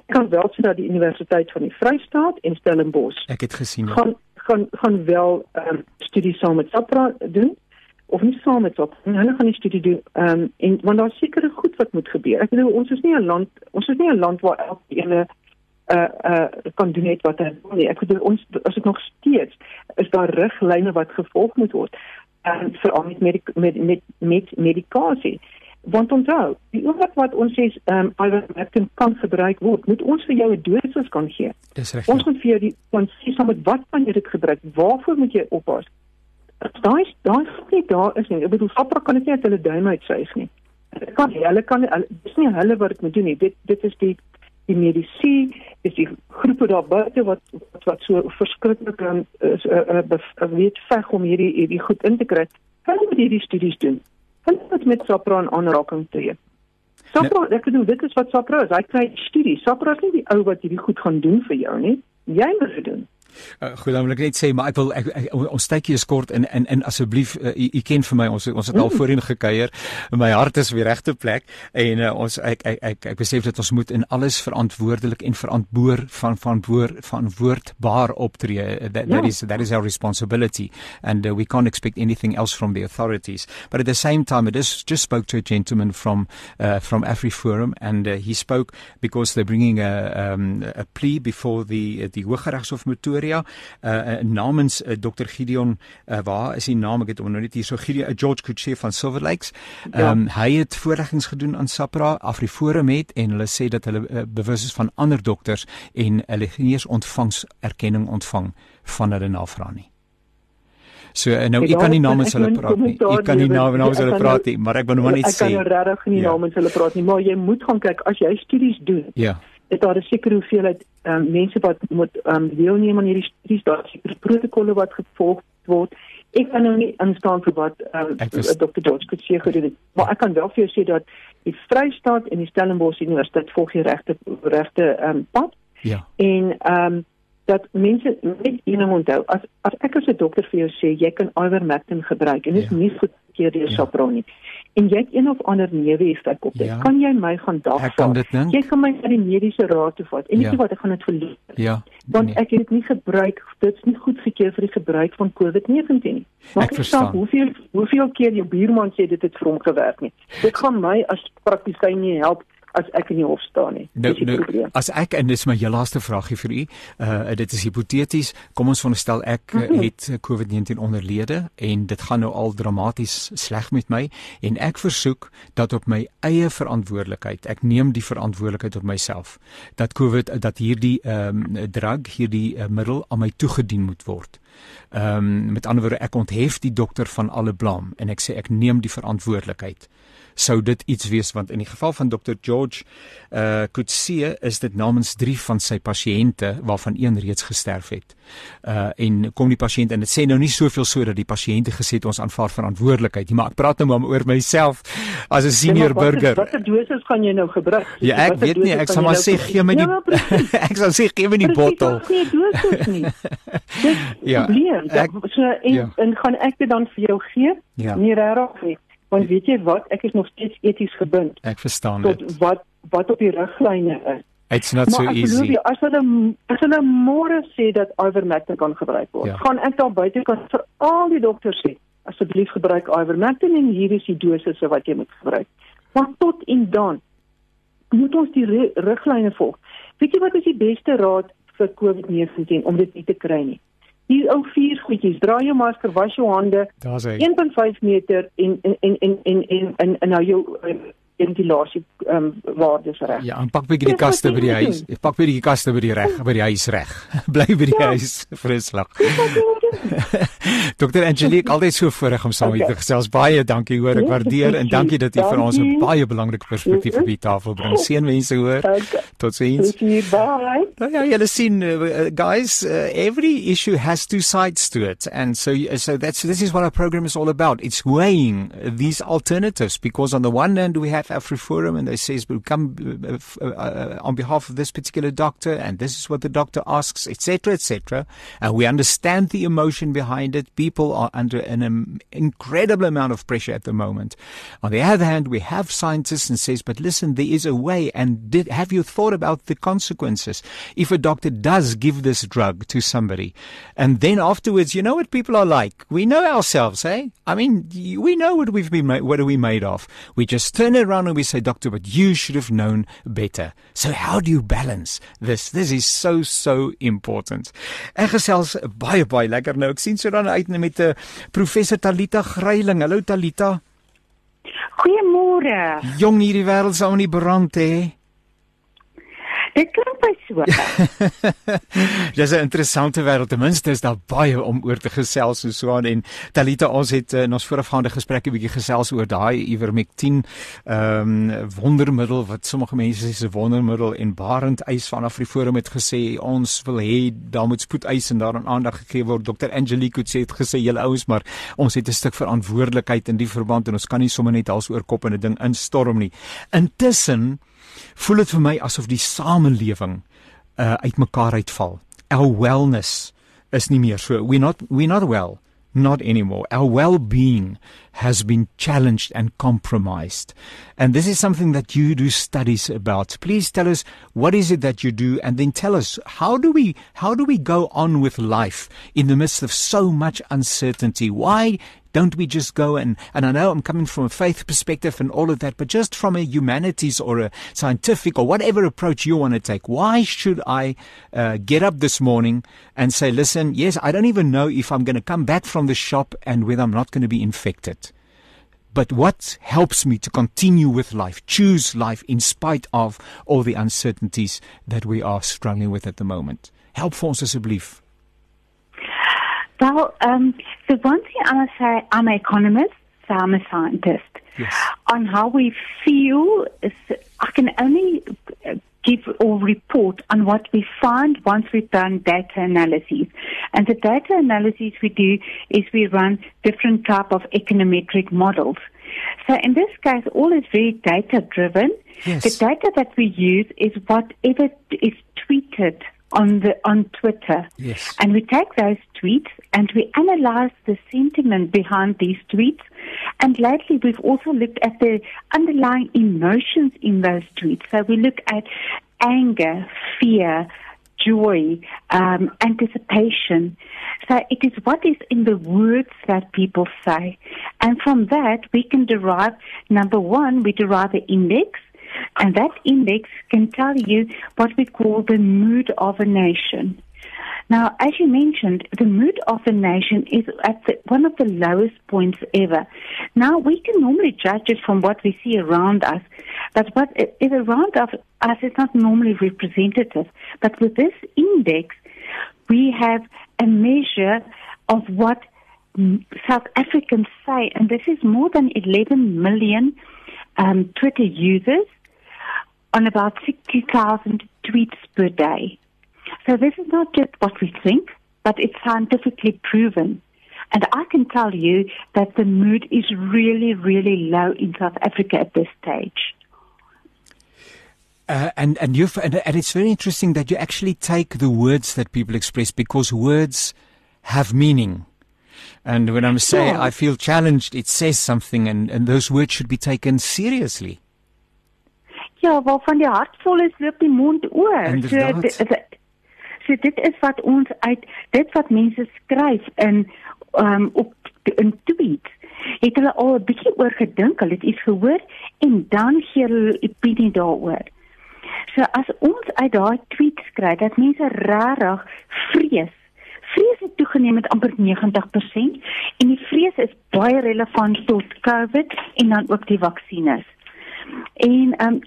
ek kan wel sê dat die universiteit van die Vrystaat en Stellenbosch ek het gesien gaan gaan gaan wel um, studies saam met Sapra doen of nie saam met op. Hulle gaan die studie doen. Ehm um, en want daar seker goed wat moet gebeur. Ek bedoel ons is nie 'n land ons is nie 'n land waar elke ene uh uh kan doen net wat hy wil nie. Ek bedoel ons as dit nog steeds is daar riglyne wat gevolg moet word. En um, veral met medik met met met medikasie. Want onthou, die oomblik wat ons sê ehm um, ivermectin kan gebruik word, moet ons vir jou 'n dosis kan gee. Dis reg. Ons moet vir jou die kan sê saam met wat kan jy dit gebruik? Waarvoor moet jy oppas? Daai daai nie daar is nie. Ek bedoel Sapra kan dit nie uit hulle duim uitsuig nie. Dit kan nie, hulle kan dis nie hulle wat dit moet doen nie. Dit dit is die die medisy, is die groepe daar buite wat, wat wat so verskriklik kan is uh, uh, uh, weet veg om hierdie hierdie goed in te kry. Hulle moet hierdie studies doen. Hulle moet met Sapra in aanraking tree. Sapra, nee. ek bedoel dit is wat Sapra is. Hy kry studies. Sapra is nie die ou wat hierdie goed gaan doen vir jou nie. Jy moet dit doen. Uh, goed dan wil ek net sê maar ek wil ek, ek, ons tydjie is kort en en en asseblief uh, u ken vir my ons ons het al mm. voorheen gekuier my hart is weer regte plek en uh, ons ek ek ek ek besef dat ons moet in alles verantwoordelik en verantwoor van van woord van woordbaar optree that, that yeah. is that is our responsibility and uh, we can't expect anything else from the authorities but at the same time it is just spoke to a gentleman from uh, from AfriForum and uh, he spoke because they're bringing a um, a plea before the the Hooggeregshof Pretoria Pretoria uh, namens uh, Dr Gideon uh, waar is die naam ek het hom nou net hier so Gideon uh, George Kutse van Silver Lakes. Ehm um, ja. hy het voorleggings gedoen aan SAPRA Afriforum het en hulle sê dat hulle uh, bewus is van ander dokters en hulle nie eens ontvangs erkenning ontvang van hulle navraag nie. So nou ek kan nie namens hulle praat nie. Ek kan nie namens hulle praat nie, maar ek wil net sê ek kan regtig nie ja. namens hulle praat nie, maar jy moet gaan kyk as jy studies doen. Ja dit daar 'n sekere hoeveelheid um, mense wat moet um, deelneem aan hierdie studies daar sekere protokolle wat gevolg word. Ek kan nou nie instaan vir wat um, Dr George sê gedoen het. Maar ek kan wel vir jou sê dat die Vrystaat en die Stellenbosch Universiteit volg die regte regte um, pad. Ja. En ehm um, dat mense net een ding onthou as as ek as 'n dokter vir jou sê jy kan ivermectin gebruik en dit is ja. nie goedkeur deur ja. SAPRA nie en jy het een of ander neeweffek op dit. Ja. Kan jy my gaan dagvaar? Jy kan my na die mediese raad toe vat. En ja. ek weet wat ek gaan dit verloor. Ja. Want nee. ek het dit nie gebruik. Dit is nie goed gekeer vir die gebruik van COVID-19 nie. Maar ek verstaan hoeveel hoeveel keer jou buurman sê dit het vir hom gewerk nie. Dit gaan my as praktisyn nie help as ek in die hof staan nie. Nou, nou as ek en dis my heel laaste vraagie vir u. Uh dit is hipoteties. Kom ons veronderstel ek mm -hmm. het COVID-19 onderlede en dit gaan nou al dramaties sleg met my en ek versoek dat op my eie verantwoordelikheid, ek neem die verantwoordelikheid op myself dat COVID dat hierdie ehm um, drug, hierdie uh, middel aan my toegedien moet word. Ehm um, met ander woorde ek onthef die dokter van alle blame en ek sê ek neem die verantwoordelikheid sou dit iets wees want in die geval van Dr George uh Kutsie is dit namens 3 van sy pasiënte waarvan een reeds gesterf het. Uh en kom die pasiënt en dit sê nou nie soveel so dat die pasiënte gesê het ons aanvaar verantwoordelikheid nie, maar ek praat nou maar oor myself as 'n senior ja, burger. Watter dosis gaan jy nou gebruik? Ja, ek weet nie, ek sal maar sê gee my die ja, (laughs) ek sal sê gee my die bottel. Nee, dosis nie. (laughs) ja. Probleem, ek, so en, ja. en gaan ek dit dan vir jou gee? Ja. Nie regtig nie. Want weet jy wat, ek is nog steeds eties gebind. Ek verstaan dit. Tot wat wat op die riglyne is. It's not maar so easy. Maar as hulle as hulle môre sê dat ivermectin kan gebruik word, ja. gaan ek daar buite kan vir al die dokters sê, asseblief gebruik ivermectin en hier is die dosisse wat jy moet gebruik. Maar tot en dan moet ons die riglyne volg. Weet jy wat is die beste raad vir COVID-19 om dit nie te kry nie? Hier ou vier goedjies, dra jou masker, was jou hande. 1.5 meter en en en en en en, en, en nou jou ventilasie ehm um, waardes reg. Ja, en pak bietjie die kaste by die huis. Ek pak bietjie die kaste by die reg, by die huis reg. (laughs) Bly by die ja. huis, (laughs) vreeslik. (laughs) Dokter Angelique, altyd so voorreg om saam met okay. u te gesels. Baie dankie hoor, ek waardeer en dankie dat u vir ons 'n baie belangrike perspektief op die tafel bring. Seënwense hoor. Okay. Totsiens. Bye. Nou ja, julle sien uh, guys, uh, every issue has two sides to it and so so that's this is what our program is all about. It's weighing these alternatives because on the one hand we have AfriForum and they says, "We come uh, uh, on behalf of this particular doctor, and this is what the doctor asks, etc., etc." And we understand the emotion behind it. People are under an um, incredible amount of pressure at the moment. On the other hand, we have scientists and says, "But listen, there is a way." And did have you thought about the consequences if a doctor does give this drug to somebody, and then afterwards, you know what people are like? We know ourselves, eh? I mean, we know what we've been. What are we made of? We just turn around and we say, Doctor, but you should have known better. So how do you balance this? This is so so important. Ek gesels baie baie lekker nou. Ek sien so dan uit met 'n uh, professor Talita Gryiling. Hallo Talita. Goeiemôre. Jong hierdie wêreld sou nie brand hê. Dit klink my so. (laughs) Dis 'n interessante wêreld. Ten minste is daar baie om oor te gesels so aan en Talita ons het in ons voorafgaande gesprekke bietjie gesels oor daai ivermectin ehm um, wondermiddel wat sommige mense sê 'n wondermiddel en Barend Eis van Afriforum het gesê ons wil hê daar moet spoedeis en daaraan aandag gegee word. Dr Angelique het sê het gesê julle ouens maar ons het 'n stuk verantwoordelikheid in die verband en ons kan nie sommer net als oor kop en 'n ding instorm nie. Intussen voel dit vir my asof die samelewing uh uitmekaar uitval. Our wellness is nie meer so. We not we not well not anymore. Our well-being has been challenged and compromised. And this is something that you do studies about. Please tell us what is it that you do and then tell us how do we how do we go on with life in the midst of so much uncertainty? Why don't we just go and and I know I'm coming from a faith perspective and all of that, but just from a humanities or a scientific or whatever approach you want to take, why should I uh, get up this morning and say, listen, yes, I don't even know if I'm going to come back from the shop and whether I'm not going to be infected. But what helps me to continue with life, choose life in spite of all the uncertainties that we are struggling with at the moment? Help vir ons asseblief. Well, um, the one thing I must say, I'm an economist, so I'm a scientist. Yes. On how we feel, I can only give or report on what we find once we've done data analyses. And the data analyses we do is we run different type of econometric models. So in this case, all is very data driven. Yes. The data that we use is whatever is tweeted on the on Twitter. Yes. And we take those tweets and we analyze the sentiment behind these tweets. And lately we've also looked at the underlying emotions in those tweets. So we look at anger, fear, joy, um, anticipation. So it is what is in the words that people say. And from that we can derive, number one, we derive the index. And that index can tell you what we call the mood of a nation. Now, as you mentioned, the mood of a nation is at the, one of the lowest points ever. Now, we can normally judge it from what we see around us, but what is around us is not normally representative. But with this index, we have a measure of what South Africans say, and this is more than 11 million um, Twitter users on about 60,000 tweets per day. So this is not just what we think, but it's scientifically proven. And I can tell you that the mood is really, really low in South Africa at this stage. Uh, and and you and, and it's very interesting that you actually take the words that people express because words have meaning. And when I'm saying Yeah. I feel challenged, it says something, and, and those words should be taken seriously. Ja, waarvan die hart vol is, loop die mond oor. Inderdaad. So, so dit is wat ons uit dit wat mense skryf in um op in tweets. Het hulle al 'n bietjie oor gedink, hulle het iets gehoor en dan gee hulle opinie daaroor. So as ons uit daai tweets kry dat mense regtig vrees Vrees het toegeneem met amper 90% en die vrees is baie relevant tot COVID en dan ook die vaksines. En um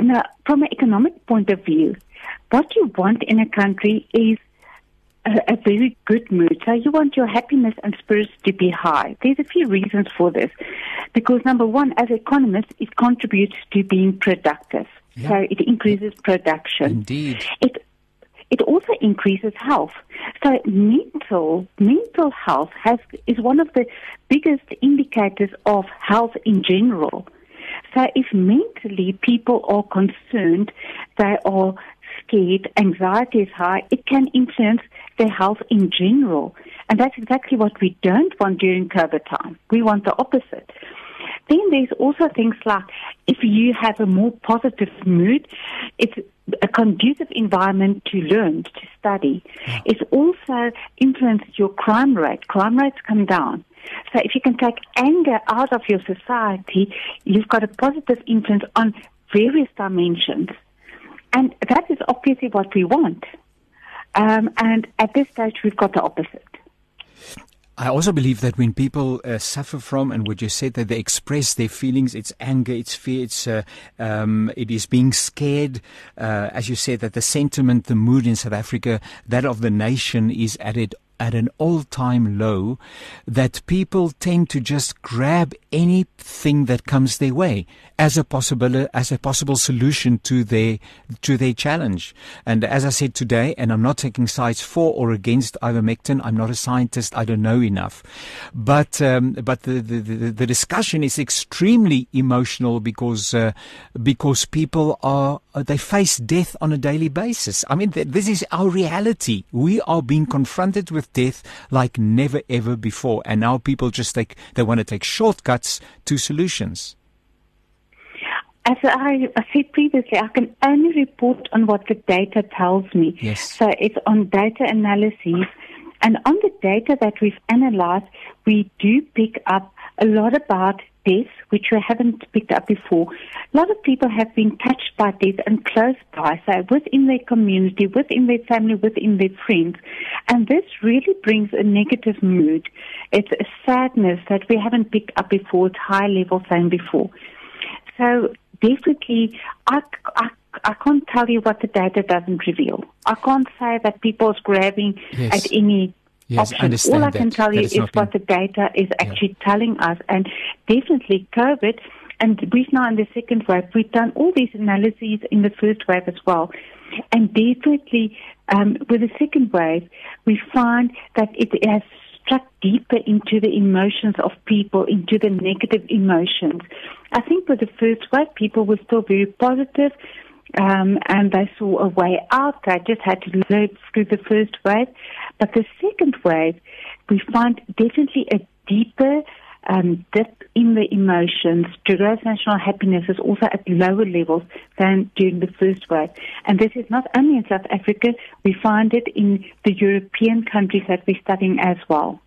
now, from an economic point of view, what you want in a country is a, a very good mood. So you want your happiness and spirits to be high. There's a few reasons for this. Because number one, as economists, it contributes to being productive. Yeah. So it increases production. Indeed. It it also increases health. So mental mental health has is one of the biggest indicators of health in general. So if mentally people are concerned, they are scared, anxiety is high, it can influence their health in general. And that's exactly what we don't want during COVID time. We want the opposite. Then there's also things like if you have a more positive mood, it's a conducive environment to learn, to study. It's also influences your crime rate. Crime rates come down. So if you can take anger out of your society, you've got a positive influence on various dimensions. And that is obviously what we want. Um, and at this stage, we've got the opposite. I also believe that when people uh, suffer from, and what you said, that they express their feelings, it's anger, it's fear, it's uh, um, it is being scared. Uh, as you said, that the sentiment, the mood in South Africa, that of the nation, is at it at an all-time low. That people tend to just grab anything that comes their way as a possible as a possible solution to their to their challenge. And as I said today, and I'm not taking sides for or against ivermectin. I'm not a scientist. I don't know enough. But um, but the, the, the, the discussion is extremely emotional because uh, because people are Uh, they face death on a daily basis. I mean, th- this is our reality. We are being confronted with death like never ever before, and now people just take they want to take shortcuts to solutions. As I, I said previously, I can only report on what the data tells me. Yes. So it's on data analyses. And on the data that we've analyzed, we do pick up a lot about death, which we haven't picked up before. A lot of people have been touched by death and close by, so within their community, within their family, within their friends. And this really brings a negative mood. It's a sadness that we haven't picked up before. It's high level than before. So definitely, I, I, I can't tell you what the data doesn't reveal. I can't say that people's grabbing Yes. at any Yes, I understand All I can that. tell you is what the data is actually telling us. And definitely COVID, and we've now in the second wave, we've done all these analyses in the first wave as well. And definitely um, with the second wave, we find that it has struck deeper into the emotions of people, into the negative emotions. I think with the first wave, people were still very positive, um, and they saw a way out. They just had to live through the first wave. But the second wave, we find definitely a deeper um, dip in the emotions. Gross national happiness is also at lower levels than during the first wave. And this is not only in South Africa, we find it in the European countries that we're studying as well.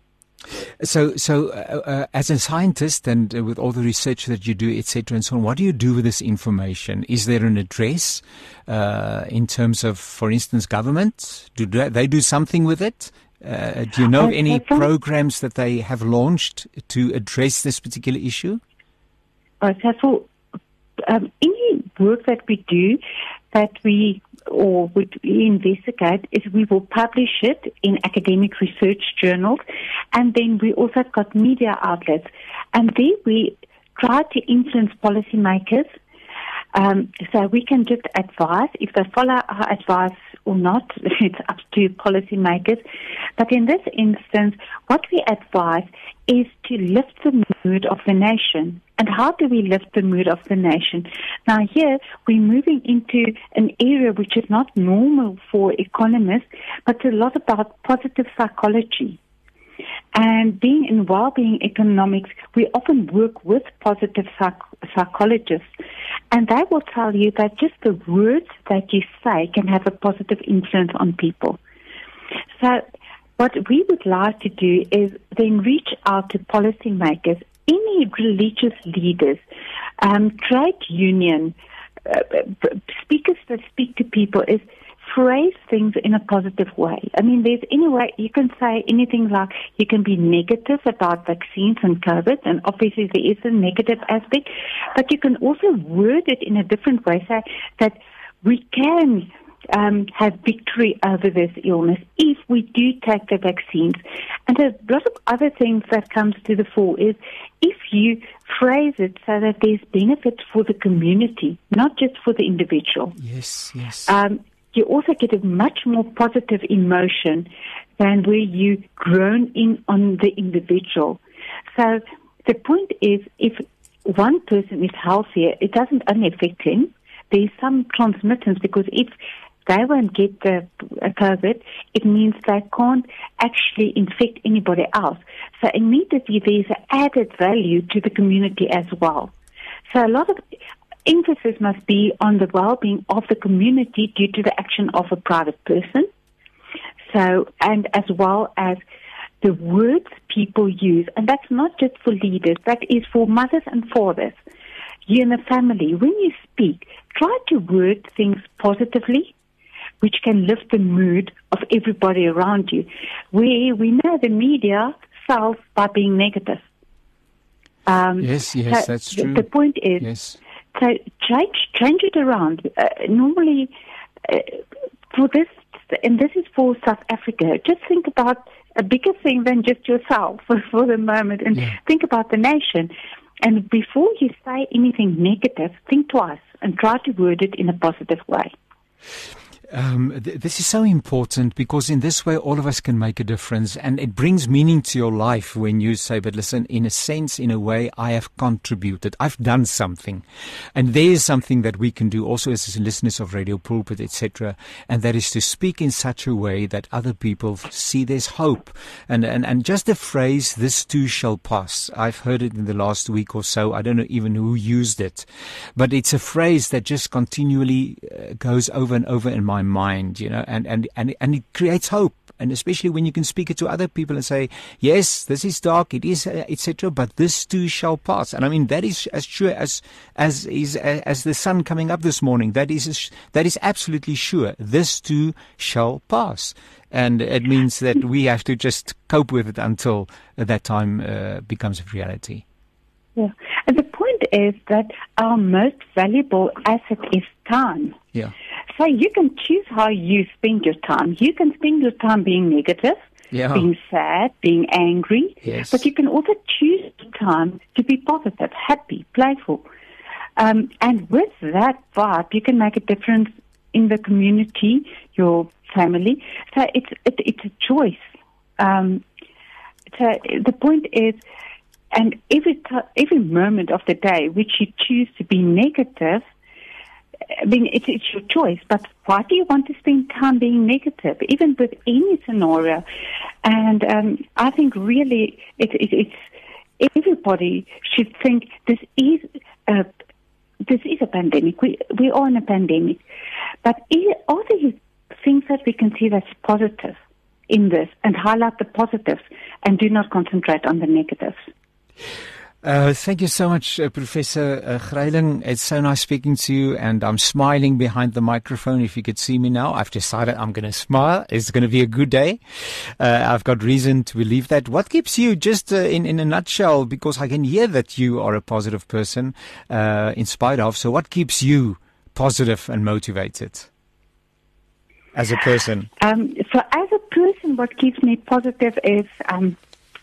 So, so uh, uh, as a scientist and uh, with all the research that you do, etc., and so on, what do you do with this information? Is there an address uh, in terms of, for instance, government? Do they, do something with it? Uh, do you know of any programs that they have launched to address this particular issue? Uh, so for um, any work that we do, that we or would investigate, is we will publish it in academic research journals, and then we also got media outlets, and there we try to influence policymakers. Um, so we can just advise if they follow our advice or not. (laughs) It's up to policymakers. But in this instance, what we advise is to lift the mood of the nation. And how do we lift the mood of the nation? Now here we're moving into an area which is not normal for economists, but a lot about positive psychology. And being in well-being economics, we often work with positive psych- psychologists, and they will tell you that just the words that you say can have a positive influence on people. So, what we would like to do is then reach out to policymakers, any religious leaders, um, trade union uh, speakers that speak to people is phrase things in a positive way. I mean, there's any way you can say anything like you can be negative about vaccines and COVID, and obviously there is a negative aspect, but you can also word it in a different way, say that we can um, have victory over this illness if we do take the vaccines. And a lot of other things that comes to the fore is if you phrase it so that there's benefits for the community, not just for the individual Yes, yes. um, you also get a much more positive emotion than where you groan in on the individual. So the point is, if one person is healthier, it doesn't only affect him. There's some transmittance because if they won't get the uh, COVID, it means they can't actually infect anybody else. So immediately there's added value to the community as well. So a lot of emphasis must be on the well-being of the community due to the action of a private person. So, and as well as the words people use, and that's not just for leaders, that is for mothers and fathers. You in the family, when you speak, try to word things positively, which can lift the mood of everybody around you. We we know the media sells by being negative. Um, yes, yes, so that's true. The point is, yes. so change change it around. Uh, normally, uh, for this, and this is for South Africa. Just think about a bigger thing than just yourself (laughs) for the moment, and yeah. think about the nation. And before you say anything negative, think twice and try to word it in a positive way. Um, th- this is so important because in this way, all of us can make a difference and it brings meaning to your life when you say, but listen, in a sense, in a way, I have contributed. I've done something. And there is something that we can do also as listeners of Radio Pulpit, etc. And that is to speak in such a way that other people see there's hope. And, and, and just the phrase, this too shall pass. I've heard it in the last week or so. I don't know even who used it, but it's a phrase that just continually uh, goes over and over in my my mind, you know, and, and, and, and it creates hope. And especially when you can speak it to other people and say, yes, this is dark, it is, uh, etc., but this too shall pass. And I mean, that is as sure as, as is, as the sun coming up this morning. That is, that is absolutely sure. This too shall pass. And it means that we have to just cope with it until that time uh, becomes a reality. Yeah. And the point is that our most valuable asset is time. Yeah. So you can choose how you spend your time. You can spend your time being negative, yeah. being sad, being angry. Yes. But you can also choose time to be positive, happy, playful. Um, and with that vibe, you can make a difference in the community, your family. So it's it, it's a choice. Um, so the point is, and every t- every moment of the day which you choose to be negative, I mean, it's, it's your choice, but why do you want to spend time being negative, even with any scenario? And um, I think really it, it, it's everybody should think this is a, this is a pandemic. We, we are in a pandemic. But are there things that we can see that's positive in this and highlight the positives and do not concentrate on the negatives? Uh, thank you so much, uh, Professor uh, Greiling. It's so nice speaking to you, and I'm smiling behind the microphone. If you could see me now, I've decided I'm going to smile. It's going to be a good day. Uh, I've got reason to believe that. What keeps you, just uh, in in a nutshell, because I can hear that you are a positive person, uh, in spite of. So, what keeps you positive and motivated as a person? Um, so, as a person, what keeps me positive is um,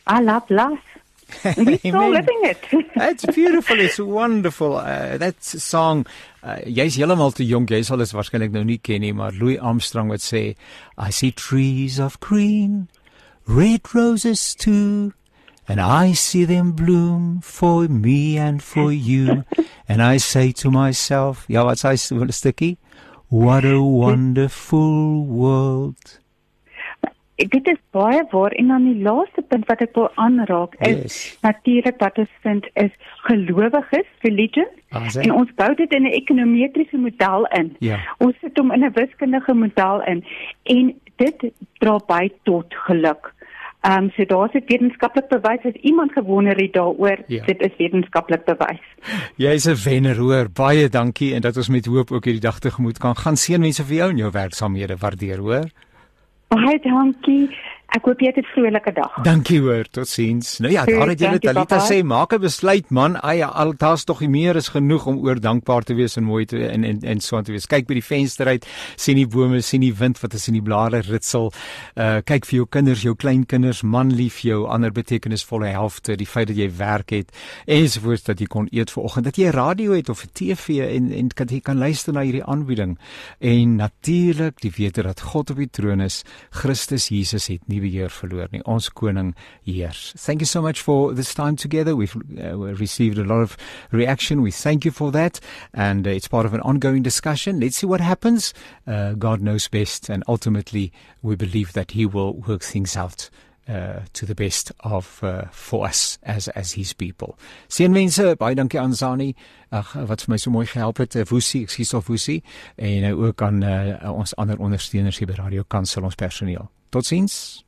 I love life. We're (laughs) still living it. (laughs) it's beautiful. It's wonderful. Uh, that song, uh, jy's heeltemal te jonk. Jy sal dit waarskynlik nou nie ken nie, maar Louis Armstrong wat sê, I see trees of green, red roses too. And I see them bloom for me and for you. (laughs) and I say to myself, ja, wat sê 'n stukkie? What a wonderful world dit is baie waar en dan die laaste punt wat ek wil aanraak is yes. natuurlik wat ons vind is gelowiges religion ah, en ons bou dit in 'n ekonometriese model in. Ja. Ons sit hom in 'n wiskundige model in en dit dra by tot geluk. Ehm um, so daar's 'n wetenskaplik bewys as iemand gewonder het daaroor, ja. dit is wetenskaplik bewys. Jy's 'n wenner hoor. Baie dankie en dat ons met hoop ook hierdie dag tegemoet kan gaan. Seën mense vir jou en jou werksaamhede waardeer hoor. Baie dankie. Ek hoop jy het 'n vrolike dag. Dankie hoor, totsiens. Nou ja, daar het jy Talita sê, maak 'n besluit man. Ai, al daar's tog meer is genoeg om oor dankbaar te wees en mooi te en en en so aan te wees. Kyk by die venster uit, sien die bome, sien die wind wat is in die blare ritsel. Uh kyk vir jou kinders, jou kleinkinders, man lief jou, ander betekenisvolle helfte, die feit dat jy werk het ensovoorts dat jy kon eet vanoggend, dat jy radio het of 'n TV en en kan jy kan luister na hierdie aanbieding. En natuurlik die wete dat God op die troon is, Christus Jesus het nie nie beheer verloor nie. Ons koning heers. Thank you so much for this time together. We've uh, received a lot of reaction. We thank you for that and uh, it's part of an ongoing discussion. Let's see what happens. Uh, God knows best and ultimately we believe that he will work things out uh to the best of uh for us as as his people. Seënwense, baie dankie aan Zani. Ag wat vir my so mooi gehelp het, Woesie, ekskuus of Woesie en uh, ook aan uh, ons ander ondersteuners hier by Radio Kansel ons personeel. Totsiens.